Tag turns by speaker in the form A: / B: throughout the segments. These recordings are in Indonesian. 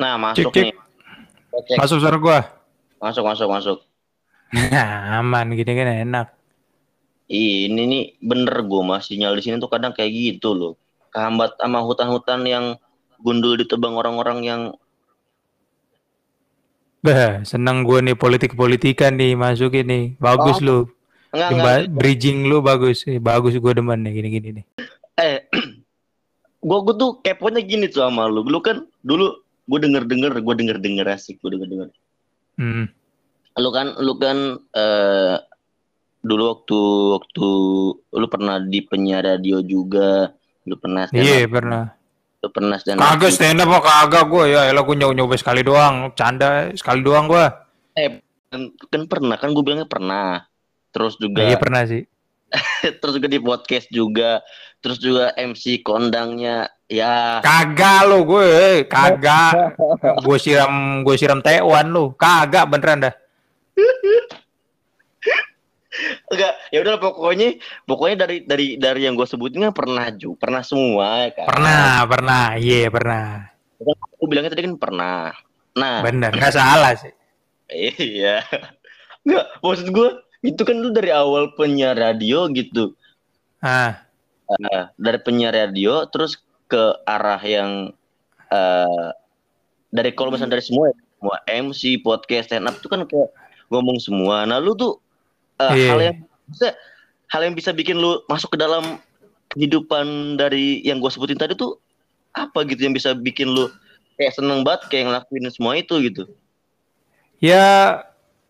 A: Nah, masuk
B: Cek,
A: nih. Cek.
B: Masuk suara gua.
A: Masuk, masuk, masuk.
B: Nah, aman gini kan enak.
A: Ih, Ini nih bener gue mas sinyal di sini tuh kadang kayak gitu loh. Kehambat sama hutan-hutan yang gundul ditebang orang-orang yang
B: Bah, seneng gua nih politik-politikan nih masuk ini. Bagus
A: Oh,
B: lu.
A: enggak
B: Jemba-
A: enggak.
B: bridging lu bagus. Eh, bagus gua demen nih gini-gini nih.
A: Eh, gue gue tuh keponya gini tuh sama lu. Lu kan dulu gue denger denger, gue denger denger asik, gue denger denger.
B: Hmm.
A: Lu kan, lu kan eh dulu waktu waktu lu pernah di penyiar radio juga, lu pernah
B: Iya,
A: up,
B: pernah.
A: lu pernah stand up
B: Kagak stand up kagak gua ya. Elah gua nyoba sekali doang. Canda sekali doang gua.
A: Eh, kan, kan pernah kan gue bilangnya pernah. Terus juga
B: Iya pernah sih.
A: terus juga di podcast juga terus juga MC kondangnya ya
B: Kagak lu gue, kagak. gue siram gue siram tewan lu. Kagak beneran dah.
A: enggak ya udah pokoknya pokoknya dari dari dari yang gue sebutin kan pernah juga pernah semua ya kan
B: Pernah, pernah. Iya, pernah.
A: aku bilangnya tadi kan pernah nah
B: Bener, nggak salah sih.
A: iya enggak maksud gue itu kan lu dari awal penyiar radio gitu
B: Ah,
A: Nah, dari penyiar radio terus ke arah yang eh dari kalau misalnya dari semua ya, semua MC podcast stand up itu kan kayak ngomong semua. Nah lu tuh eh,
B: Iya.
A: hal yang bisa hal yang bisa bikin lu masuk ke dalam kehidupan dari yang gue sebutin tadi tuh apa gitu yang bisa bikin lu kayak seneng banget kayak ngelakuin semua itu gitu.
B: ya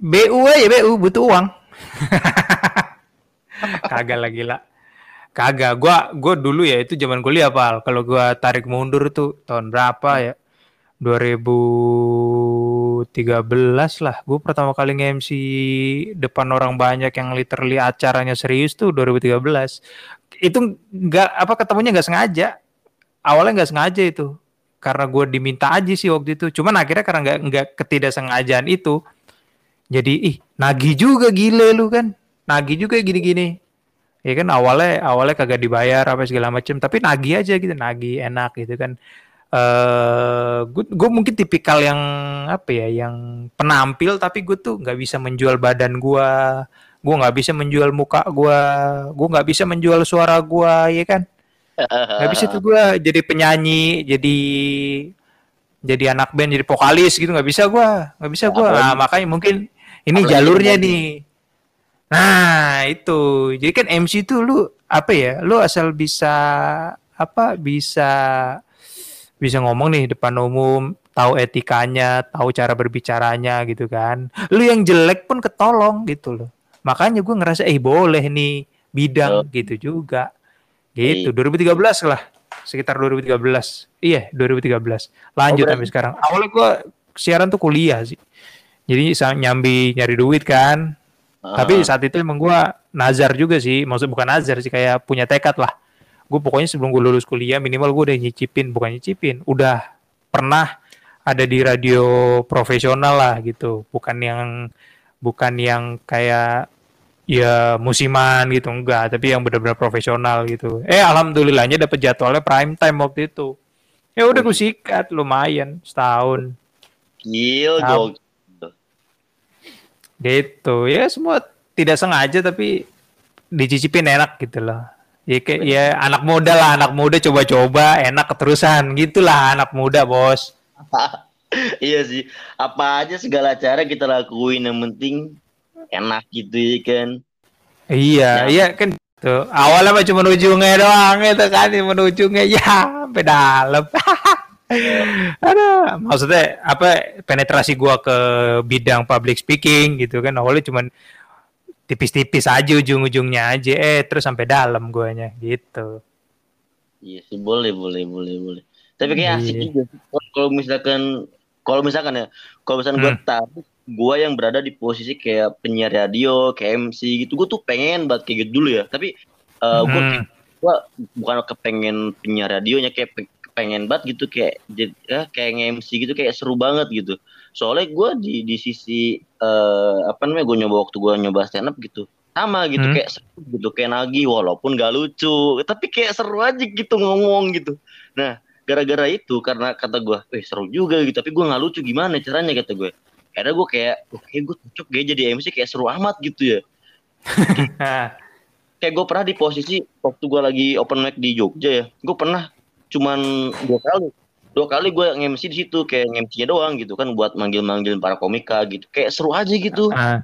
B: BU aja BU butuh uang. Kagak lagi lah. Kagak, gua gua dulu ya itu zaman kuliah pal. Kalau gua tarik mundur tuh tahun berapa ya? 2013 lah. Gue pertama kali nge-MC depan orang banyak yang literally acaranya serius tuh 2013. Itu nggak apa ketemunya nggak sengaja. Awalnya nggak sengaja itu. Karena gue diminta aja sih waktu itu. Cuman akhirnya karena nggak nggak ketidaksengajaan itu. Jadi ih nagih juga gile lu kan. Nagih juga gini-gini. Ya kan awalnya awalnya kagak dibayar apa segala macem tapi nagih aja gitu nagih enak gitu kan. Eh gue mungkin tipikal yang apa ya yang penampil tapi gue tuh nggak bisa menjual badan gue gue nggak bisa menjual muka gue gue nggak bisa menjual suara gue ya kan. Nggak bisa tuh gue jadi penyanyi jadi jadi anak band jadi vokalis gitu nggak bisa gue nggak bisa gue nah, makanya mungkin ini jalurnya nih nah itu. Jadi kan MC tuh lu apa ya lu asal bisa apa bisa bisa ngomong nih depan umum tahu etikanya tahu cara berbicaranya gitu kan. Lu yang jelek pun ketolong gitu loh. Makanya gue ngerasa eh boleh nih bidang gitu juga. Gitu. 2013 lah sekitar 2013 iya 2013 lanjut
A: berarti-
B: sampai sekarang. Awalnya gue siaran tuh kuliah sih. Jadi nyambi nyari duit kan tapi saat itu emang gue nazar juga sih. Maksud bukan nazar sih kayak punya tekad lah. Gue pokoknya sebelum gue lulus kuliah minimal gue udah nyicipin bukan nyicipin udah pernah ada di radio profesional lah gitu. Bukan yang bukan yang kayak ya musiman gitu enggak. Tapi yang benar-benar profesional gitu. Eh alhamdulillahnya dapet jadwalnya prime time waktu itu. Ya udah gue sikat lumayan setahun.
A: Gil, gokil.
B: Gitu. Ya semua tidak sengaja tapi dicicipin enak gitu loh. Ya kayak ya anak muda lah anak muda coba-coba enak keterusan. Gitulah anak muda bos.
A: Iya sih. Apa aja segala cara kita lakuin yang penting enak gitu ya kan.
B: iya
A: Ya.
B: iya kan tuh awalnya mah cuma ujungnya doang itu kan cuma ujungnya ya sampai dalam ada maksudnya apa penetrasi gua ke bidang public speaking gitu kan awalnya cuman tipis-tipis aja ujung-ujungnya aja eh terus sampai dalam guanya gitu
A: Iya sih boleh boleh boleh boleh. Tapi kayak asik
B: Iya.
A: juga. Kalau- misalkan kalau misalkan ya, kalau misalkan gue
B: Hmm.
A: tahu gue yang berada di posisi kayak penyiar radio, kayak MC gitu, gue tuh pengen banget kayak gitu dulu ya. Tapi eh gue
B: Hmm.
A: gue bukan kepengen penyiar radionya kayak pengen banget gitu kayak jadi ya, kayak nge-MC gitu kayak seru banget gitu. Soalnya gue di di sisi eh apa namanya gue nyoba waktu gue nyoba stand up gitu sama gitu
B: Hmm.
A: kayak seru gitu kayak nagih walaupun gak lucu tapi kayak seru aja gitu ngomong gitu nah gara-gara itu karena kata gue, eh seru juga gitu, tapi gue nggak lucu gimana caranya kata gue. Karena gue kayak, oke kayak gue cocok kayak jadi MC kayak seru amat gitu ya. kayak gue pernah di posisi waktu gue lagi open mic di Jogja ya, gue pernah cuman dua kali. Dua kali gue nge-MC di situ kayak nge-MC-nya doang gitu kan buat manggil-manggil para komika gitu. Kayak seru aja gitu.
B: Uh,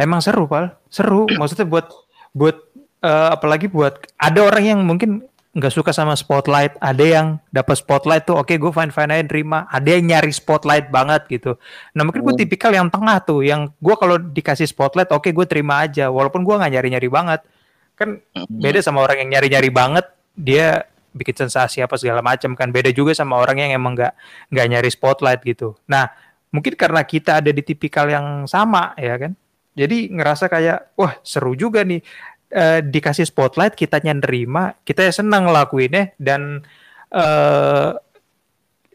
B: emang seru pal. Seru. Maksudnya buat buat uh, apalagi buat ada orang yang mungkin nggak suka sama spotlight. Ada yang dapat spotlight tuh oke okay, gue fine fine aja terima ada yang nyari spotlight banget gitu. Nah mungkin gue hmm. tipikal yang tengah tuh yang gue kalau dikasih spotlight oke okay, gue terima aja. Walaupun gue nggak nyari nyari banget. Kan hmm. beda sama orang yang nyari nyari banget dia bikin sensasi apa segala macam kan. Beda juga sama orang yang emang nggak nggak nyari spotlight gitu. Nah mungkin karena kita ada di tipikal yang sama ya kan? Jadi ngerasa kayak wah seru juga nih. E, dikasih spotlight kita nerima kita ya senang ngelakuinnya dan e,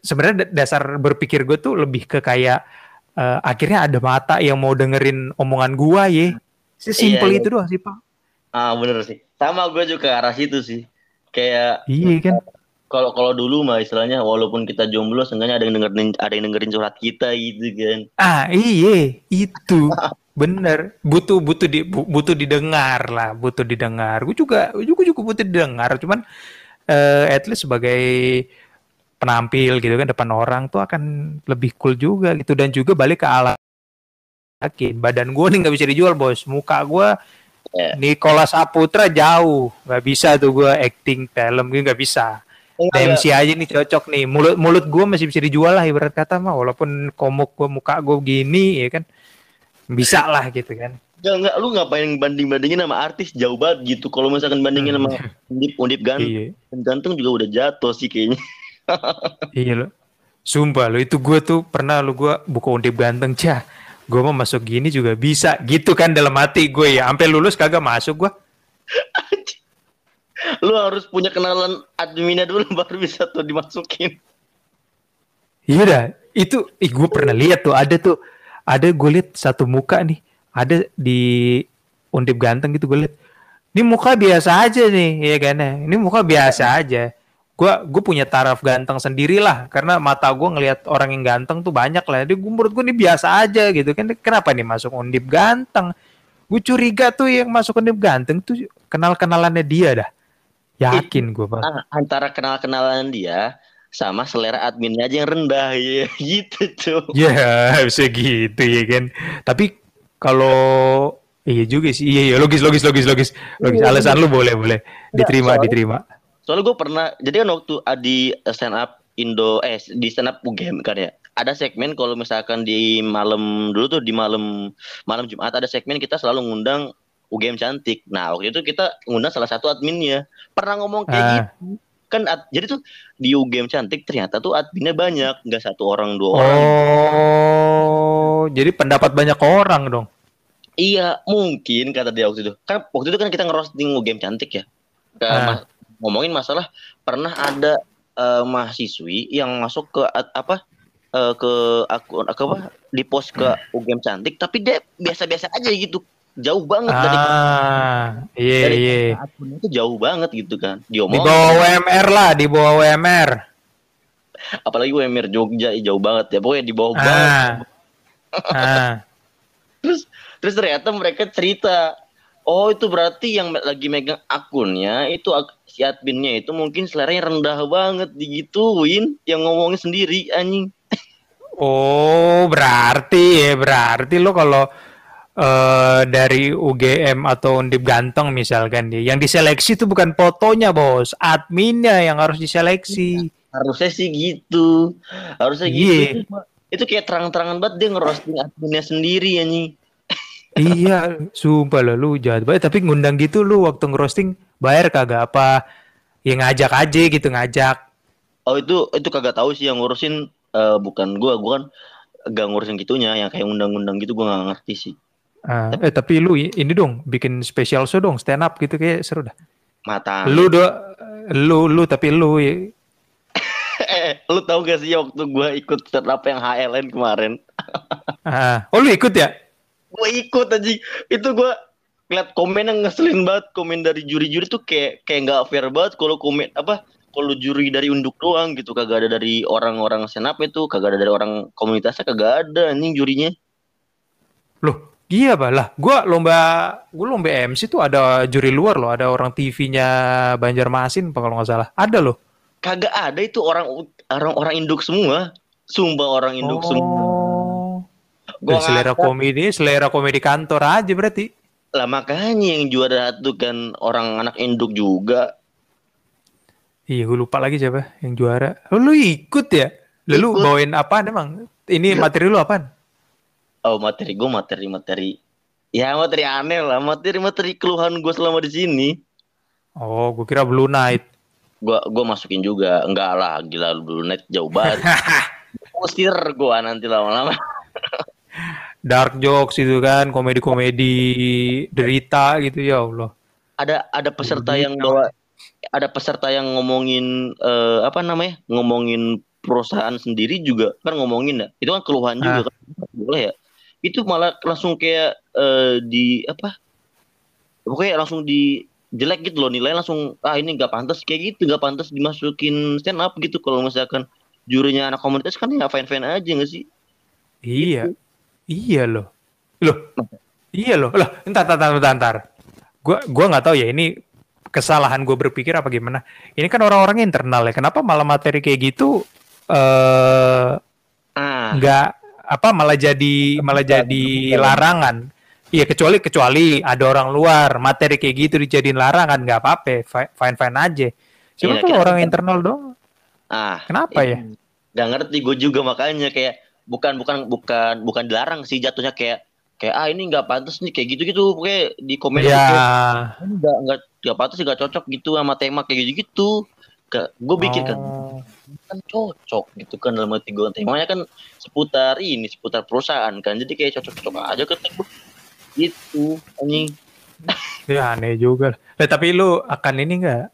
B: sebenarnya dasar berpikir gue tuh lebih ke kayak e, akhirnya ada mata yang mau dengerin omongan gua ya sesimpel iya, iya. itu doang sih pak.
A: Ah bener sih. Sama gue juga arah situ sih kayak
B: iya kan?
A: kalau kalau dulu mah istilahnya walaupun kita jomblo seenggaknya ada yang dengerin ada yang dengerin surat kita gitu kan.
B: Ah iya itu. Bener. Butuh butuh di butuh didengar lah butuh didengar. Gue juga gue juga juga butuh didengar. Cuman uh, at least sebagai penampil gitu kan depan orang tuh akan lebih cool juga gitu. Dan juga balik ke alat. Yakin badan gue nih nggak bisa dijual bos. Muka gue Yeah. Nikola Saputra jauh, nggak bisa tuh gue acting film gue nggak bisa. Oh, MC aja nih cocok nih. Mulut mulut gue masih bisa dijual lah ibarat kata mah, walaupun komuk gue muka gue gini ya kan, bisa lah gitu kan.
A: Enggak, enggak, lu ngapain banding-bandingin sama artis jauh banget gitu. Kalau misalkan bandingin sama hmm. Undip, Undip ganteng, iya. ganteng juga udah jatuh sih kayaknya.
B: iya lo. Sumpah lo, itu gue tuh pernah lo gue buka Undip ganteng, cah gue mau masuk gini juga bisa. Gitu kan dalam hati gue ya. Sampai lulus kagak masuk gue
A: lu harus punya kenalan adminnya dulu baru bisa tuh dimasukin.
B: Iya dah. Itu ih gue pernah lihat tuh. Ada tuh ada gue lihat satu muka nih. Ada di undip ganteng gitu gue lihat. Ini muka biasa aja nih ya kan? Ini muka biasa aja gue gue punya taraf ganteng sendiri lah karena mata gue ngelihat orang yang ganteng tuh banyak lah. Jadi gue menurut gue ini biasa aja gitu kan. Kenapa nih masuk undip ganteng? Gue curiga tuh yang masuk undip ganteng tuh kenal kenalannya dia dah. Yakin gue pak.
A: Antara kenal kenalan dia sama selera adminnya aja yang rendah. Ya gitu tuh
B: ya yeah, bisa gitu ya kan. Tapi kalau iya juga sih. Iya iya logis logis logis logis. Logis. Iya, alasan lu boleh boleh. Diterima diterima
A: soalnya gue pernah jadi kan waktu di stand up Indo eh di stand up UGM kan ya ada segmen kalau misalkan di malam dulu tuh di malam malam Jumat ada segmen kita selalu ngundang UGM cantik. Nah waktu itu kita ngundang salah satu adminnya. Pernah ngomong kayak uh. gitu. Kan ad, jadi tuh di UGM cantik ternyata tuh adminnya banyak nggak satu orang dua orang.
B: oh jadi pendapat banyak orang dong.
A: Iya mungkin kata dia waktu itu. Kan waktu itu kan kita ngerosting UGM cantik ya. Ke uh ngomongin masalah pernah ada uh, mahasiswi yang masuk ke apa uh, ke akun ke apa di post ke UGM cantik tapi dia biasa-biasa aja gitu. Jauh banget ah, dari
B: iya. dari iya
A: itu jauh banget gitu kan
B: diomongin. Di bawah WMR lah di bawah WMR
A: apalagi WMR Jogja jauh banget ya. Pokoknya di bawah ah. banget. Ah. terus terus ternyata mereka cerita Oh itu berarti yang lagi megang akunnya itu si adminnya itu mungkin seleranya rendah banget digituin yang ngomongin sendiri anjing.
B: Oh berarti ya berarti lo kalau uh, dari UGM atau Undip Ganteng misalkan dia yang diseleksi itu bukan fotonya bos adminnya yang harus diseleksi.
A: Harusnya sih gitu harusnya yeah. gitu. Itu kayak terang-terangan banget dia ngerosting adminnya sendiri anjing
B: iya, sumpah lo lu jahat banget. Tapi ngundang gitu lu waktu ngerosting bayar kagak apa? Ya ngajak aja gitu ngajak.
A: Oh itu itu kagak tahu sih yang ngurusin uh, bukan gua, gua kan gak ngurusin gitunya, yang kayak undang-undang gitu gua gak ngerti sih.
B: Uh, tapi, eh tapi lu ini dong bikin special show dong stand up gitu kayak seru dah.
A: Mata.
B: Lu do lu lu tapi lu
A: eh, lu tahu gak sih waktu gua ikut stand up yang HLN kemarin?
B: ah, oh lu ikut ya?
A: Gue ikut aja itu gue lihat komen yang ngeselin banget komen dari juri-juri tuh kayak kayak nggak fair banget kalau komen apa kalau juri dari unduk doang gitu kagak ada dari orang-orang senap itu kagak ada dari orang komunitasnya kagak ada anjing jurinya
B: Loh, iya bah lah. Gua lomba gua lomba MC tuh ada juri luar loh, ada orang TV-nya Banjarmasin kalau nggak salah. Ada loh.
A: kagak ada itu orang orang orang induk semua sumpah orang induk semua
B: Oh.
A: Gua
B: selera komedi, selera komedi kantor aja berarti.
A: lah makanya yang juara satu kan orang anak induk juga
B: Iya, gue lupa lagi siapa yang juara. Oh, lu ikut ya? Lalu
A: Ikut.
B: bawain apaan emang? Ini materi lu apaan?
A: oh materi gue materi materi ya materi aneh lah materi materi keluhan gue selama di sini
B: Oh, gue kira Blue Night.
A: gua gua masukin juga enggak lah gila dulu net jauh banget usir gua nanti lama-lama
B: Dark jokes itu kan, komedi-komedi derita gitu ya Allah.
A: ada ada peserta yang bawa ada peserta yang ngomongin eh, apa namanya ngomongin perusahaan sendiri juga kan ngomongin ya. Itu kan keluhan juga kan boleh ya? Itu malah langsung kayak eh, di apa pokoknya langsung di jelek gitu loh nilai langsung ah ini nggak pantas kayak gitu nggak pantas dimasukin stand up gitu kalau misalkan jurinya anak komunitas kan ya fine fine aja nggak sih?
B: Iya. Iya loh. Loh. Iya loh. Loh, entar entar entar entar. Gua gua nggak tahu ya ini kesalahan gue berpikir apa gimana. Ini kan orang-orang internal ya. Kenapa malah materi kayak gitu eh
A: ah
B: nggak apa malah jadi malah jadi larangan. Iya kecuali kecuali ada orang luar materi kayak gitu dijadiin larangan nggak apa-apa fine fine aja. Cuma
A: Iya,
B: kalau
A: kita-
B: orang internal dong
A: ah
B: kenapa ya?
A: nggak ngerti gue juga makanya kayak bukan bukan bukan bukan dilarang sih jatuhnya kayak kayak ah ini nggak pantas nih kayak gitu gitu kayak di komen kayak, "Ini nggak nggak nggak pantas nggak cocok gitu sama tema kayak gitu gitu gue pikir kan
B: Oh.
A: kan cocok gitu kan dalam hati gue temanya kan seputar ini seputar perusahaan kan jadi kayak cocok cocok aja kan gue gitu anjing
B: Ya aneh juga. Eh, tapi lu akan ini nggak?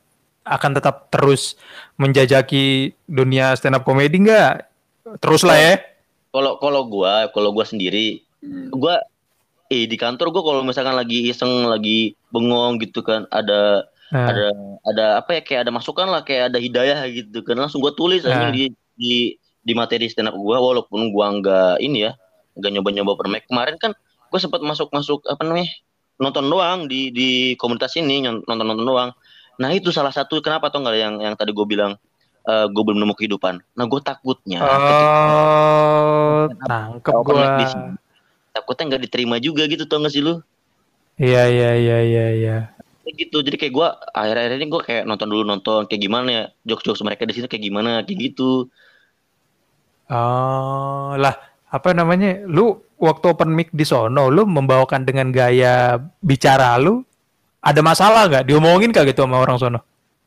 B: Akan tetap terus menjajaki dunia stand up comedy nggak? Terus lah ya.
A: Kalau kalau gue kalau gue sendiri gue eh di kantor gue kalau misalkan lagi iseng lagi bengong gitu kan ada
B: Nah,
A: ada ada apa ya kayak ada masukan lah kayak ada hidayah gitu kan langsung gua tulis
B: Nah.
A: aja di di di materi stand up gua walaupun gua nggak ini ya nggak nyoba nyoba permek kemarin kan gua sempat masuk masuk apa namanya nonton doang di di komunitas ini nonton nonton doang. Nah itu salah satu kenapa tuh nggak yang yang tadi gue bilang eh gue belum nemu kehidupan nah gue takutnya
B: oh, tangkep
A: sini, takutnya nggak diterima juga gitu tau gak sih lu
B: Iya iya iya iya iya.
A: Kayak gitu jadi kayak gue akhir-akhir ini gue kayak nonton dulu nonton kayak gimana ya jokes-jokes mereka di sini kayak gimana kayak gitu
B: Oh, lah apa namanya? Lu waktu open mic di sono, lu membawakan dengan gaya bicara lu ada masalah nggak? Diomongin kagak gitu sama orang sono?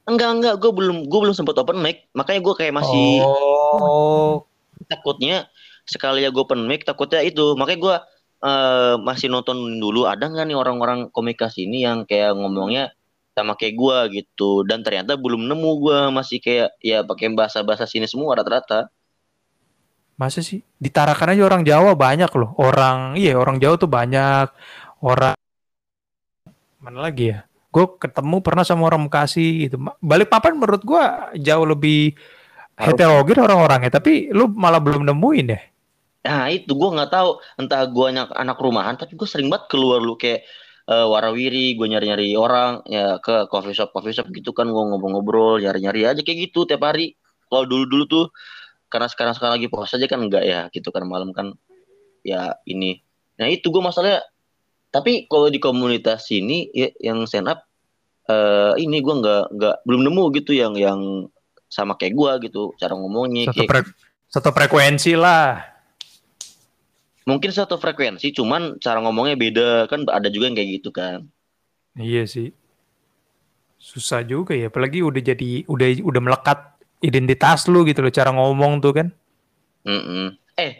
A: Enggak enggak gue belum gue belum sempat open mic makanya gue kayak masih
B: Oh,
A: takutnya sekali ya gue open mic takutnya itu makanya gue eh, masih nonton dulu ada nggak nih orang-orang komikas ini yang kayak ngomongnya sama kayak gue gitu dan ternyata belum nemu gue masih kayak ya pakai bahasa-bahasa sini semua rata-rata
B: Masa sih? Di Tarakan aja orang Jawa banyak loh. Orang, iya orang Jawa tuh banyak. Orang, mana lagi ya? Gue ketemu pernah sama orang Bekasi gitu. Balik papan menurut gue jauh lebih heterogen orang-orangnya. Tapi lu malah belum nemuin ya?
A: Nah itu gue nggak tahu entah gue anak anak rumahan tapi gue sering banget keluar lu kayak eh, warawiri gue nyari-nyari orang ya ke coffee shop coffee shop gitu kan gue ngobrol-ngobrol nyari-nyari aja kayak gitu tiap hari kalau dulu-dulu tuh karena sekarang sekarang lagi puasa aja kan enggak ya gitu kan malam kan ya ini nah itu gue masalahnya tapi kalau di komunitas ini ya, yang stand up eh, ini gue nggak nggak belum nemu gitu yang yang sama kayak gue gitu cara ngomongnya
B: Satu,
A: kayak
B: fre- satu frekuensi lah.
A: mungkin satu frekuensi cuman cara ngomongnya beda kan ada juga yang kayak gitu kan
B: Iya sih. Susah juga ya. Apalagi udah jadi, udah udah melekat identitas lu gitu loh. Cara ngomong tuh kan.
A: Mm-mm. eh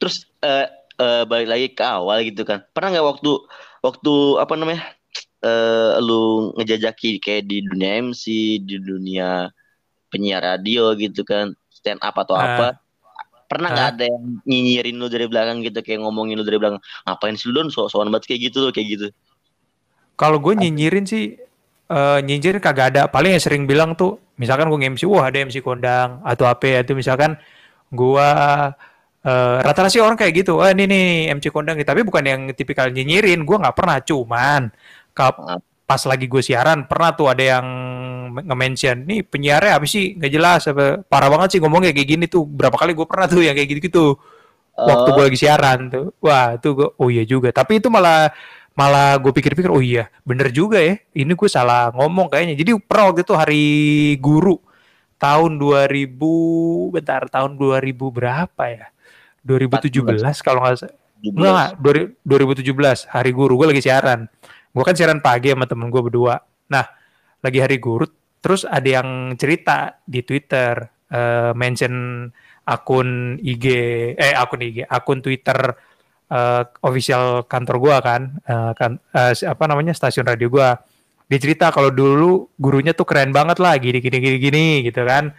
A: terus eh eh, balik lagi ke awal gitu kan pernah nggak waktu waktu apa namanya eh lu ngejajaki kayak di dunia MC di dunia penyiar radio gitu kan stand up atau
B: Ah.
A: apa pernah nggak
B: Ah.
A: ada yang nyinyirin lu dari belakang gitu kayak ngomongin lu dari belakang ngapain sih lu don so soan banget kayak gitu loh kayak gitu
B: Kalau gue nyinyirin sih uh, nyinyir kagak ada. Paling yang sering bilang tuh, misalkan gue MC, wah ada MC kondang atau apa ya, itu misalkan gue uh, rata-rata sih orang kayak gitu. Wah ini nih MC kondang, tapi bukan yang tipikal nyinyirin. Gue nggak pernah, cuman pas lagi gue siaran pernah tuh ada yang nge-mention nih penyiarnya apa sih nggak jelas apa parah banget sih ngomongnya kayak gini tuh berapa kali gue pernah tuh yang kayak gitu gitu waktu gue oh. lagi siaran tuh wah tuh gue oh iya juga tapi itu malah malah gue pikir-pikir oh iya bener juga ya ini gue salah ngomong kayaknya jadi pernah waktu itu hari guru tahun 2000 bentar tahun 2000 berapa ya 2017 kalau nggak salah. Enggak, 2017 hari guru. Gue lagi siaran. Gue kan siaran pagi sama temen gue berdua. Nah lagi hari guru terus ada yang cerita di Twitter uh, mention akun IG eh akun IG akun Twitter uh, official kantor gue kan uh, kan uh, apa namanya stasiun radio gue dia cerita kalau dulu gurunya tuh keren banget lah gini gini gini gini gitu kan.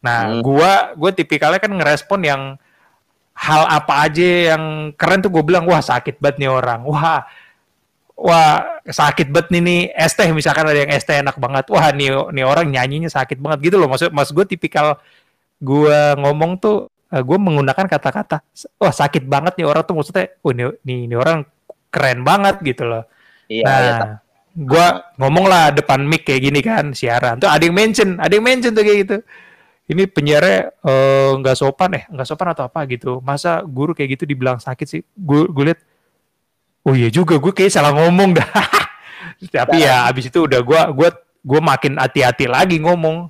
B: Nah hmm. gue gue tipikalnya kan ngerespon yang hal apa aja yang keren tuh gue bilang wah sakit banget nih orang. Wah wah sakit banget nih nih es teh. Misalkan ada yang es teh enak banget. Wah nih nih orang nyanyinya sakit banget gitu loh. Maksud mas gue tipikal gue ngomong tuh uh, gue menggunakan kata-kata wah sakit banget nih orang tuh. Maksudnya oh nih nih, nih orang keren banget gitu loh. Iya, nah iya, gue ngomong lah depan mic kayak gini kan siaran. Tuh ada yang mention ada yang mention tuh kayak gitu ini penyiarnya eh, nggak uh, sopan eh nggak sopan atau apa gitu? Masa guru kayak gitu dibilang sakit sih? Gue gue liat oh iya juga gue kayak salah ngomong dah. Tapi ya abis itu udah gue gue gue makin hati-hati lagi ngomong.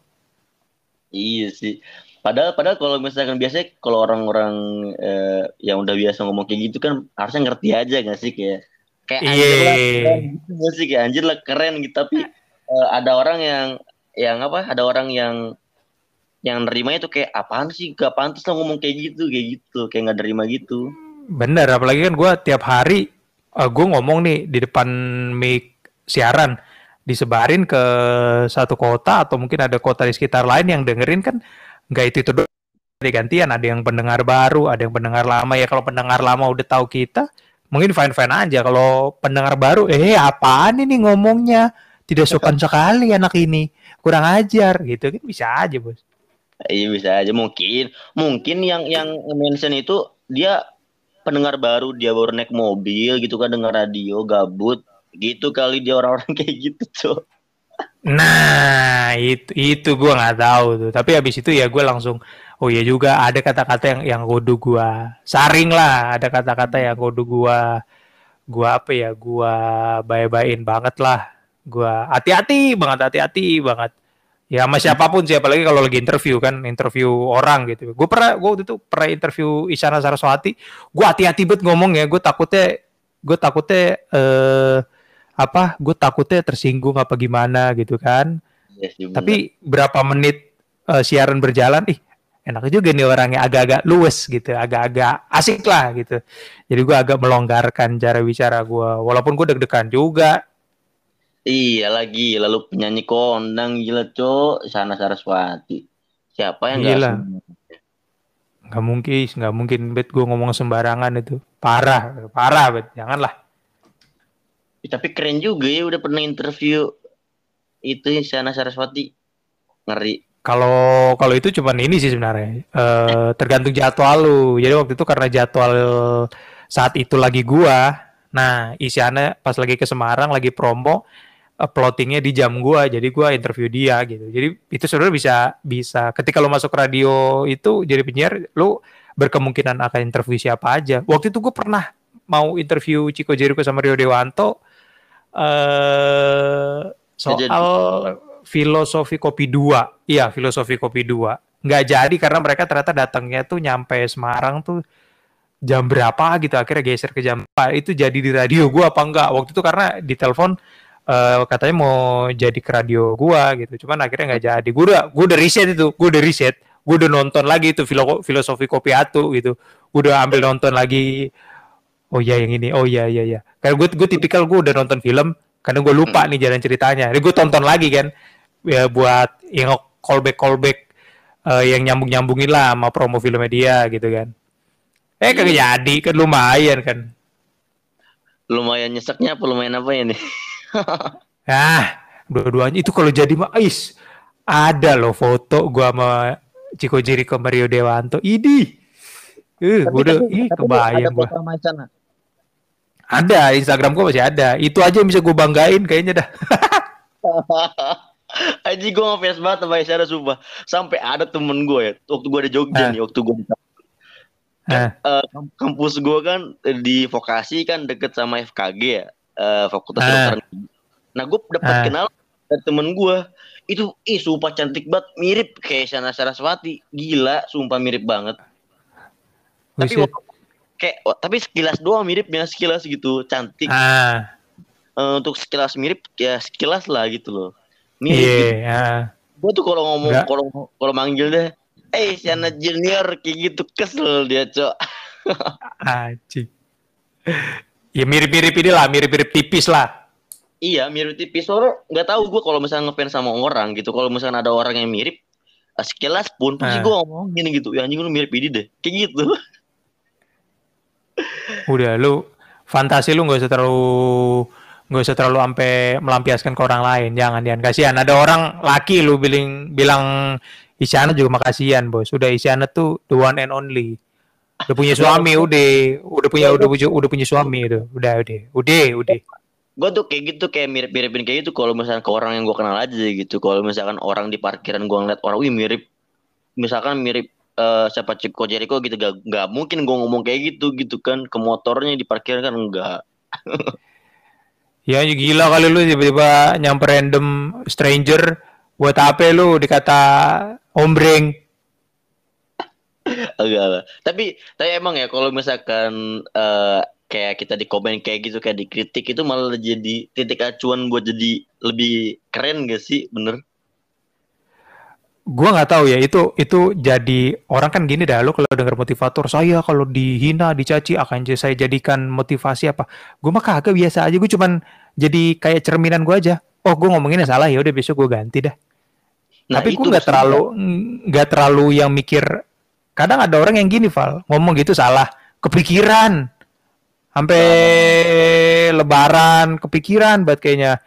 A: Iya sih. Padahal padahal kalau misalkan biasanya kalau orang-orang eh, yang udah biasa ngomong kayak gitu kan harusnya ngerti aja gak sih kayak kayak anjir lah keren gitu sih? Kayak anjir lah keren gitu. Tapi eh, ada orang yang yang apa? Ada orang yang yang nerimanya tuh kayak apaan sih? Gak pantas lah ngomong kayak gitu kayak gitu kayak nggak nerima gitu.
B: Bener apalagi kan gue tiap hari uh, eh, gue ngomong nih di depan mic siaran disebarin ke satu kota atau mungkin ada kota di sekitar lain yang dengerin kan nggak itu itu ada gantian ada yang pendengar baru ada yang pendengar lama. Ya kalau pendengar lama udah tahu kita mungkin fine fine aja. Kalau pendengar baru eh apaan ini ngomongnya? Tidak sopan sekali anak ini. Kurang ajar. Gitu kan bisa aja bos
A: iya bisa aja. Mungkin mungkin yang yang mention itu dia pendengar baru dia baru naik mobil gitu kan dengar radio gabut. Gitu kali dia orang-orang kayak gitu tuh
B: nah itu itu gue nggak tahu tuh. Tapi habis itu ya gue langsung oh ya juga ada kata-kata yang yang kodu gue saring lah. Ada kata-kata yang kodu gue gue apa ya gue baik-baikin banget lah. Gue hati-hati banget hati-hati banget ya sama siapa pun sih apalagi kalau lagi interview kan interview orang gitu. Gue pernah gue waktu itu pernah interview Isyana Saraswati. Gue hati-hati banget ngomong ya gue takutnya gue takutnya eh apa gue takutnya tersinggung apa gimana gitu kan. Yes, iya tapi berapa menit uh, siaran berjalan ih enak juga nih orangnya. Agak-agak luwes gitu agak-agak asik lah gitu. Jadi gue agak melonggarkan cara bicara gue walaupun gue deg-degan juga
A: Iya lagi, lalu penyanyi kondang gila cok, sana Saraswati. Siapa yang
B: gila. Gak mungkin, gak mungkin bet gue ngomong sembarangan itu. Parah, parah bet, janganlah.
A: Ya, tapi keren juga ya udah pernah interview itu sana Saraswati. Ngeri.
B: Kalau kalau itu cuman ini sih sebenarnya. Uh, tergantung jadwal lu. Jadi waktu itu karena jadwal saat itu lagi gua. Nah, Isyana pas lagi ke Semarang lagi promo, uploadingnya di jam gua jadi gua interview dia gitu. Jadi itu sebenarnya bisa bisa ketika lo masuk radio itu jadi penyiar lo berkemungkinan akan interview siapa aja. Waktu itu gue pernah mau interview Chico Jericho sama Rio Dewanto uh, soal filosofi kopi dua. Iya filosofi kopi dua. Nggak jadi karena mereka ternyata datangnya tuh nyampe Semarang tuh jam berapa gitu akhirnya geser ke jam 4 itu jadi di radio gua apa enggak waktu itu karena di telepon uh, katanya mau jadi ke radio gua gitu. Cuman akhirnya nggak jadi. Gua udah gua udah riset itu. Gua udah riset. Gua udah nonton lagi itu filo filosofi kopi atu gitu. Gua udah ambil nonton lagi. Oh iya yang ini. Oh iya iya iya. Karena gua gua tipikal gua udah nonton film karena gua lupa hmm. nih jalan ceritanya. Jadi gua tonton lagi kan ya buat yang callback callback uh, yang nyambung nyambungin lah sama promo filmnya dia gitu kan. Eh kagak iya. jadi. Kan lumayan kan.
A: Lumayan nyeseknya apa lumayan apa ya nih
B: ah, dua-duanya. Itu kalau jadi mah is ada loh foto gua sama Ciko Jericho Mario Dewanto. Idi. Eh uh, udah ih kebayang gua. ada Instagram gua masih ada. Itu aja yang bisa gua banggain kayaknya dah.
A: Aji gue ngefans banget sama Isyana sumpah. Sampai ada temen gue ya Waktu gue ada Jogja ah. nih Waktu gue di kan, uh, kampus gue kan di vokasi kan deket sama FKG ya uh, Fakultas uh. Kedokteran Nah gue dapat uh. kenal dari temen gue itu ih sumpah cantik banget mirip kayak Shana Saraswati gila sumpah mirip banget tapi waktu, kayak tapi sekilas doang miripnya sekilas gitu cantik ah. uh, untuk sekilas mirip ya sekilas lah gitu loh mirip yeah, gitu. yeah. gue tuh kalau ngomong kalau kalau manggil deh eh Shana Junior kayak gitu kesel dia cok
B: Aji. Ya mirip-mirip ini lah mirip-mirip tipis lah
A: Iya mirip tipis. Soalnya nggak tahu gue kalau misalnya ngefans sama orang gitu. Kalau misalnya ada orang yang mirip, eh, sekilas pun pasti nah. gue ngomong gini gitu. Ya anjing lu mirip ini deh. Kayak gitu.
B: Udah lu fantasi lu nggak usah terlalu nggak usah terlalu sampai melampiaskan ke orang lain. Jangan jangan kasihan. Ada orang laki lu bilang bilang Isyana juga makasihan bos. Udah Isyana tuh the one and only. Udah punya suami, udah, udah punya, udah punya, udah punya suami itu, udah, udah, udah, udah
A: gue tuh kayak gitu kayak mirip-miripin kayak gitu. Kalau misalkan ke orang yang gue kenal aja gitu. Kalau misalkan orang di parkiran gue ngeliat orang wih mirip. Misalkan mirip uh, siapa Cipko Jericho gitu gak, gak mungkin gue ngomong kayak gitu gitu kan. Ke motornya di parkiran kan enggak.
B: Ya gila kali lu tiba-tiba nyamper random stranger buat apa lu? Dikata ombreng
A: Enggak lah. Tapi tapi emang ya kalau misalkan uh, kayak kita di komen kayak gitu kayak dikritik itu malah jadi titik acuan buat jadi lebih keren gak sih? Bener?
B: Gua nggak tahu ya itu itu jadi orang kan gini dah lo kalau dengar motivator saya kalau dihina dicaci akan saya jadikan motivasi apa? Gue mah kagak biasa aja gue cuman jadi kayak cerminan gue aja. Oh gue ngomonginnya salah ya udah besok gue ganti dah. Nah, tapi gue nggak terlalu nggak terlalu yang mikir kadang ada orang yang gini Val ngomong gitu salah. Kepikiran. Sampai lebaran kepikiran buat kayaknya.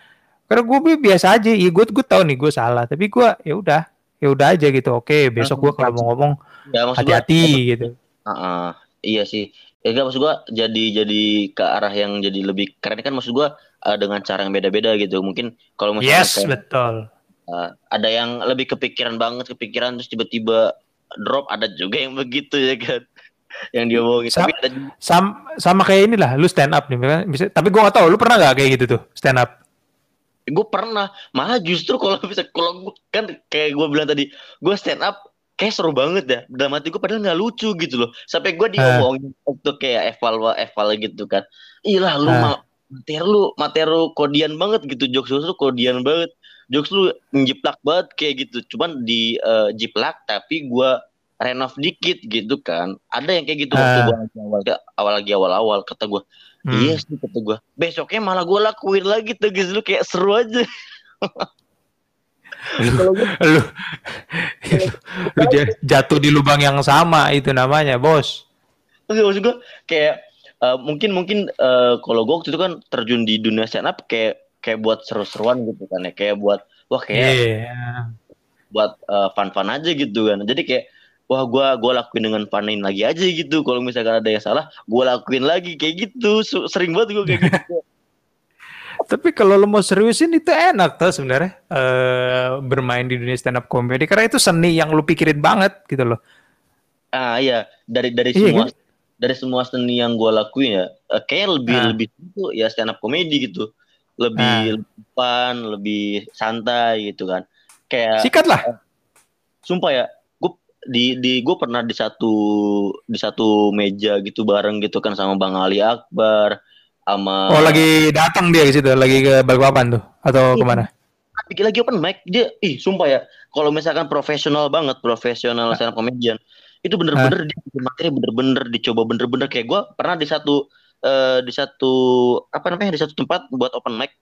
B: Karena gue biasa aja iya gue gue tahu nih gue salah. Tapi gue ya udah. Ya udah aja gitu. Oke besok gue kalau mau ngomong ya, hati-hati gitu.
A: Uh, uh, iya sih. Ya gak maksud gue jadi jadi ke arah yang jadi lebih keren. Kan maksud gue uh, dengan cara yang beda-beda gitu. Mungkin kalau
B: misalnya yes kayak, betul.
A: uh, ada yang lebih kepikiran banget kepikiran terus tiba-tiba drop ada juga yang begitu ya kan yang dia omongin.
B: Sa tapi ada... sama, sama kayak inilah, lu stand up nih, bisa. Tapi gue gak tau, lu pernah gak kayak gitu tuh stand up?
A: Gue pernah, malah justru kalau bisa, kalau kan kayak gue bilang tadi, gue stand up kayak seru banget ya. Dalam hati gue padahal nggak lucu gitu loh. Sampai gue diomongin uh. waktu kayak eval eval gitu kan. Iya lu uh. materi lu materi kodian banget gitu jokes lu kodian banget. Jokes lu njiplak banget kayak gitu. Cuman di uh, jiplak tapi gue renov dikit gitu kan ada yang kayak gitu uh. waktu gua awal awal lagi awal awal kata gue hmm. iya sih kata gue besoknya malah gue lakuin lagi tuh gitu lu kayak seru aja
B: lu, lu, lu jatuh di lubang yang sama itu namanya bos
A: Oke, maksud gue kayak uh, mungkin mungkin uh, kalau gue waktu itu kan terjun di dunia stand up kayak kayak buat seru-seruan gitu kan ya. Kayak buat wah kayak yeah. buat uh, fun-fun aja gitu kan. Jadi kayak wah gue gua lakuin dengan panen lagi aja gitu. Kalau misalkan ada yang salah gue lakuin lagi. Kayak gitu. Sering banget gue kayak gitu.
B: Tapi kalau lo mau seriusin itu enak tuh sebenarnya uh, bermain di dunia stand up comedy. Karena itu seni yang lo pikirin banget gitu loh.
A: Ah iya. Dari dari iya, semua kan? dari semua seni yang gue lakuin ya uh, kayaknya lebih ah. lebih itu ya stand up comedy gitu lebih ah. lebih fun lebih santai gitu kan kayak
B: sikat lah uh,
A: sumpah ya di di gue pernah di satu di satu meja gitu bareng gitu kan sama Bang Ali Akbar sama
B: Oh lagi datang dia ke situ lagi ke Balikpapan tuh atau iya. ke mana?
A: Lagi lagi open mic dia ih sumpah ya kalau misalkan profesional banget profesional stand up comedian itu bener-bener dia bikin materi bener-bener dicoba bener-bener kayak gue pernah di satu uh, di satu apa namanya di satu tempat buat open mic.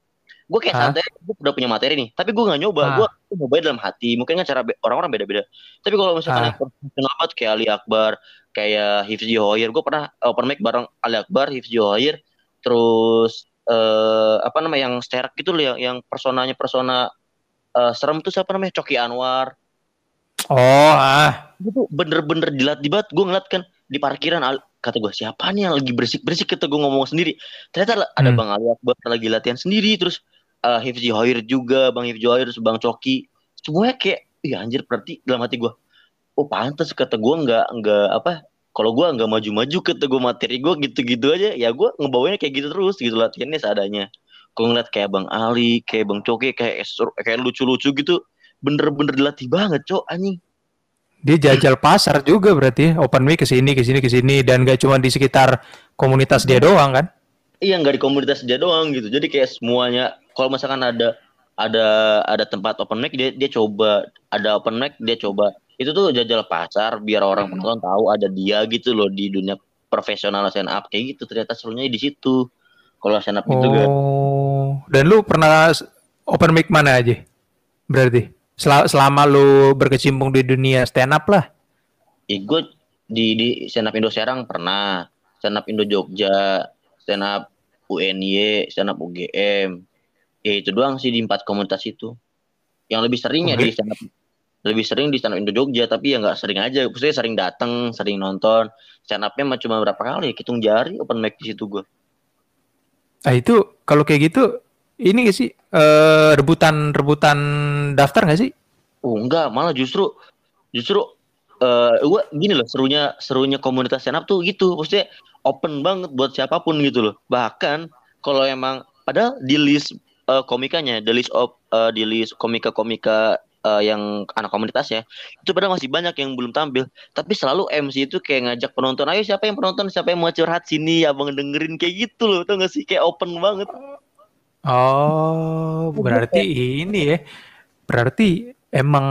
A: Gue kayak santai gue udah punya materi nih. Tapi gue nggak nyoba gue nyoba dalam hati. Mungkin kan cara orang-orang beda-beda. Tapi kalau misalkan yang profesional banget kayak Ali Akbar kayak Hifzi Hoyer gue pernah open mic bareng Ali Akbar Hifzi Hoyer terus eh apa namanya yang sterak gitu loh yang yang personanya persona eh, serem tuh siapa namanya Coki Anwar.
B: Oh, ah.
A: itu bener-bener dilatih banget gue ngeliat kan di parkiran al- kata gue siapa nih yang lagi berisik-berisik kata gue ngomong sendiri. Ternyata ada
B: Hmm.
A: Bang Ali Akbar lagi latihan sendiri terus eh, Hifzi Hoir juga Bang Hifzi Hoir terus Bang Coki. Semuanya kayak iya anjir berarti dalam hati gue oh pantas kata gue nggak nggak apa kalau gue nggak maju-maju kata gue materi gue gitu-gitu aja ya gue ngebawanya kayak gitu terus gitu latihannya seadanya. Gue ngeliat kayak Bang Ali kayak Bang Coki kayak kayak lucu-lucu gitu bener-bener dilatih banget cok anjing
B: Dia jajal pasar juga berarti ya. Open mic ke sini, ke sini, ke sini dan gak cuma di sekitar komunitas dia doang kan?
A: Iya nggak di komunitas dia doang gitu. Jadi kayak semuanya kalau misalkan ada ada ada tempat open mic dia dia coba, ada open mic dia coba. Itu tuh jajal pasar biar orang penonton tahu ada dia gitu loh di dunia profesional stand up kayak gitu. Ternyata serunya di situ. Kalau stand up gitu kan.
B: Oh, dan lu pernah open mic mana aja? Berarti Sel- selama lu berkecimpung di dunia stand up lah.
A: Gue di di stand up Indo Serang pernah, stand up Indo Jogja, stand up UNY, stand up UGM. Ya itu doang sih di empat komunitas itu. Yang lebih sering ya
B: Oke.
A: di stand up lebih sering di stand up Indo Jogja tapi ya nggak sering aja. Maksudnya sering datang, sering nonton. Stand upnya mah cuma berapa kali, ya, hitung jari open mic di situ gue.
B: Nah itu kalau kayak gitu ini gak sih eh, rebutan rebutan daftar gak sih?
A: Oh enggak, malah justru justru eh gua gini loh serunya serunya komunitas up tuh gitu. Maksudnya open banget buat siapa pun gitu loh. Bahkan kalau emang padahal di list eh, komikanya, di list of eh, di list komika-komika eh, yang anak komunitas ya, itu padahal masih banyak yang belum tampil. Tapi selalu MC itu kayak ngajak penonton, ayo siapa yang penonton, siapa yang mau curhat sini, abang dengerin kayak gitu loh, tau gak sih kayak open banget.
B: Oh, berarti ini ya. Berarti emang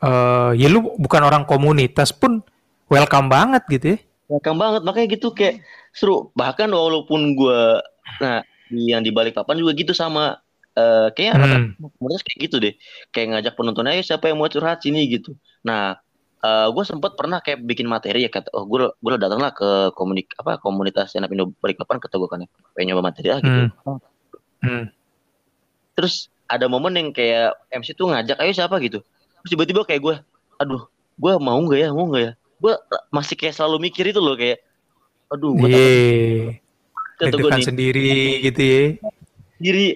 B: eh ya lu bukan orang komunitas pun welcome banget gitu ya.
A: Welcome banget makanya gitu kayak seru bahkan walaupun gua nah yang di balik papan juga gitu sama eh kayaknya
B: Hmm.
A: komunitas kayak gitu deh kayak ngajak penonton ayo siapa yang mau curhat sini gitu nah eh gue sempat pernah kayak bikin materi ya kata oh gue gue datang lah ke komunik apa komunitas stand up Indo Balikpapan kata gue kan ya pengen nyoba materi lah gitu
B: Hmm. Hmm.
A: terus ada momen yang kayak MC tuh ngajak ayo siapa? gitu. Terus tiba-tiba kayak gue aduh gue mau nggak ya? Mau nggak ya? Gue masih kayak selalu mikir itu loh kayak aduh gue
B: Iya.
A: kata gue nih.
B: sendiri gitu ya.
A: sendiri.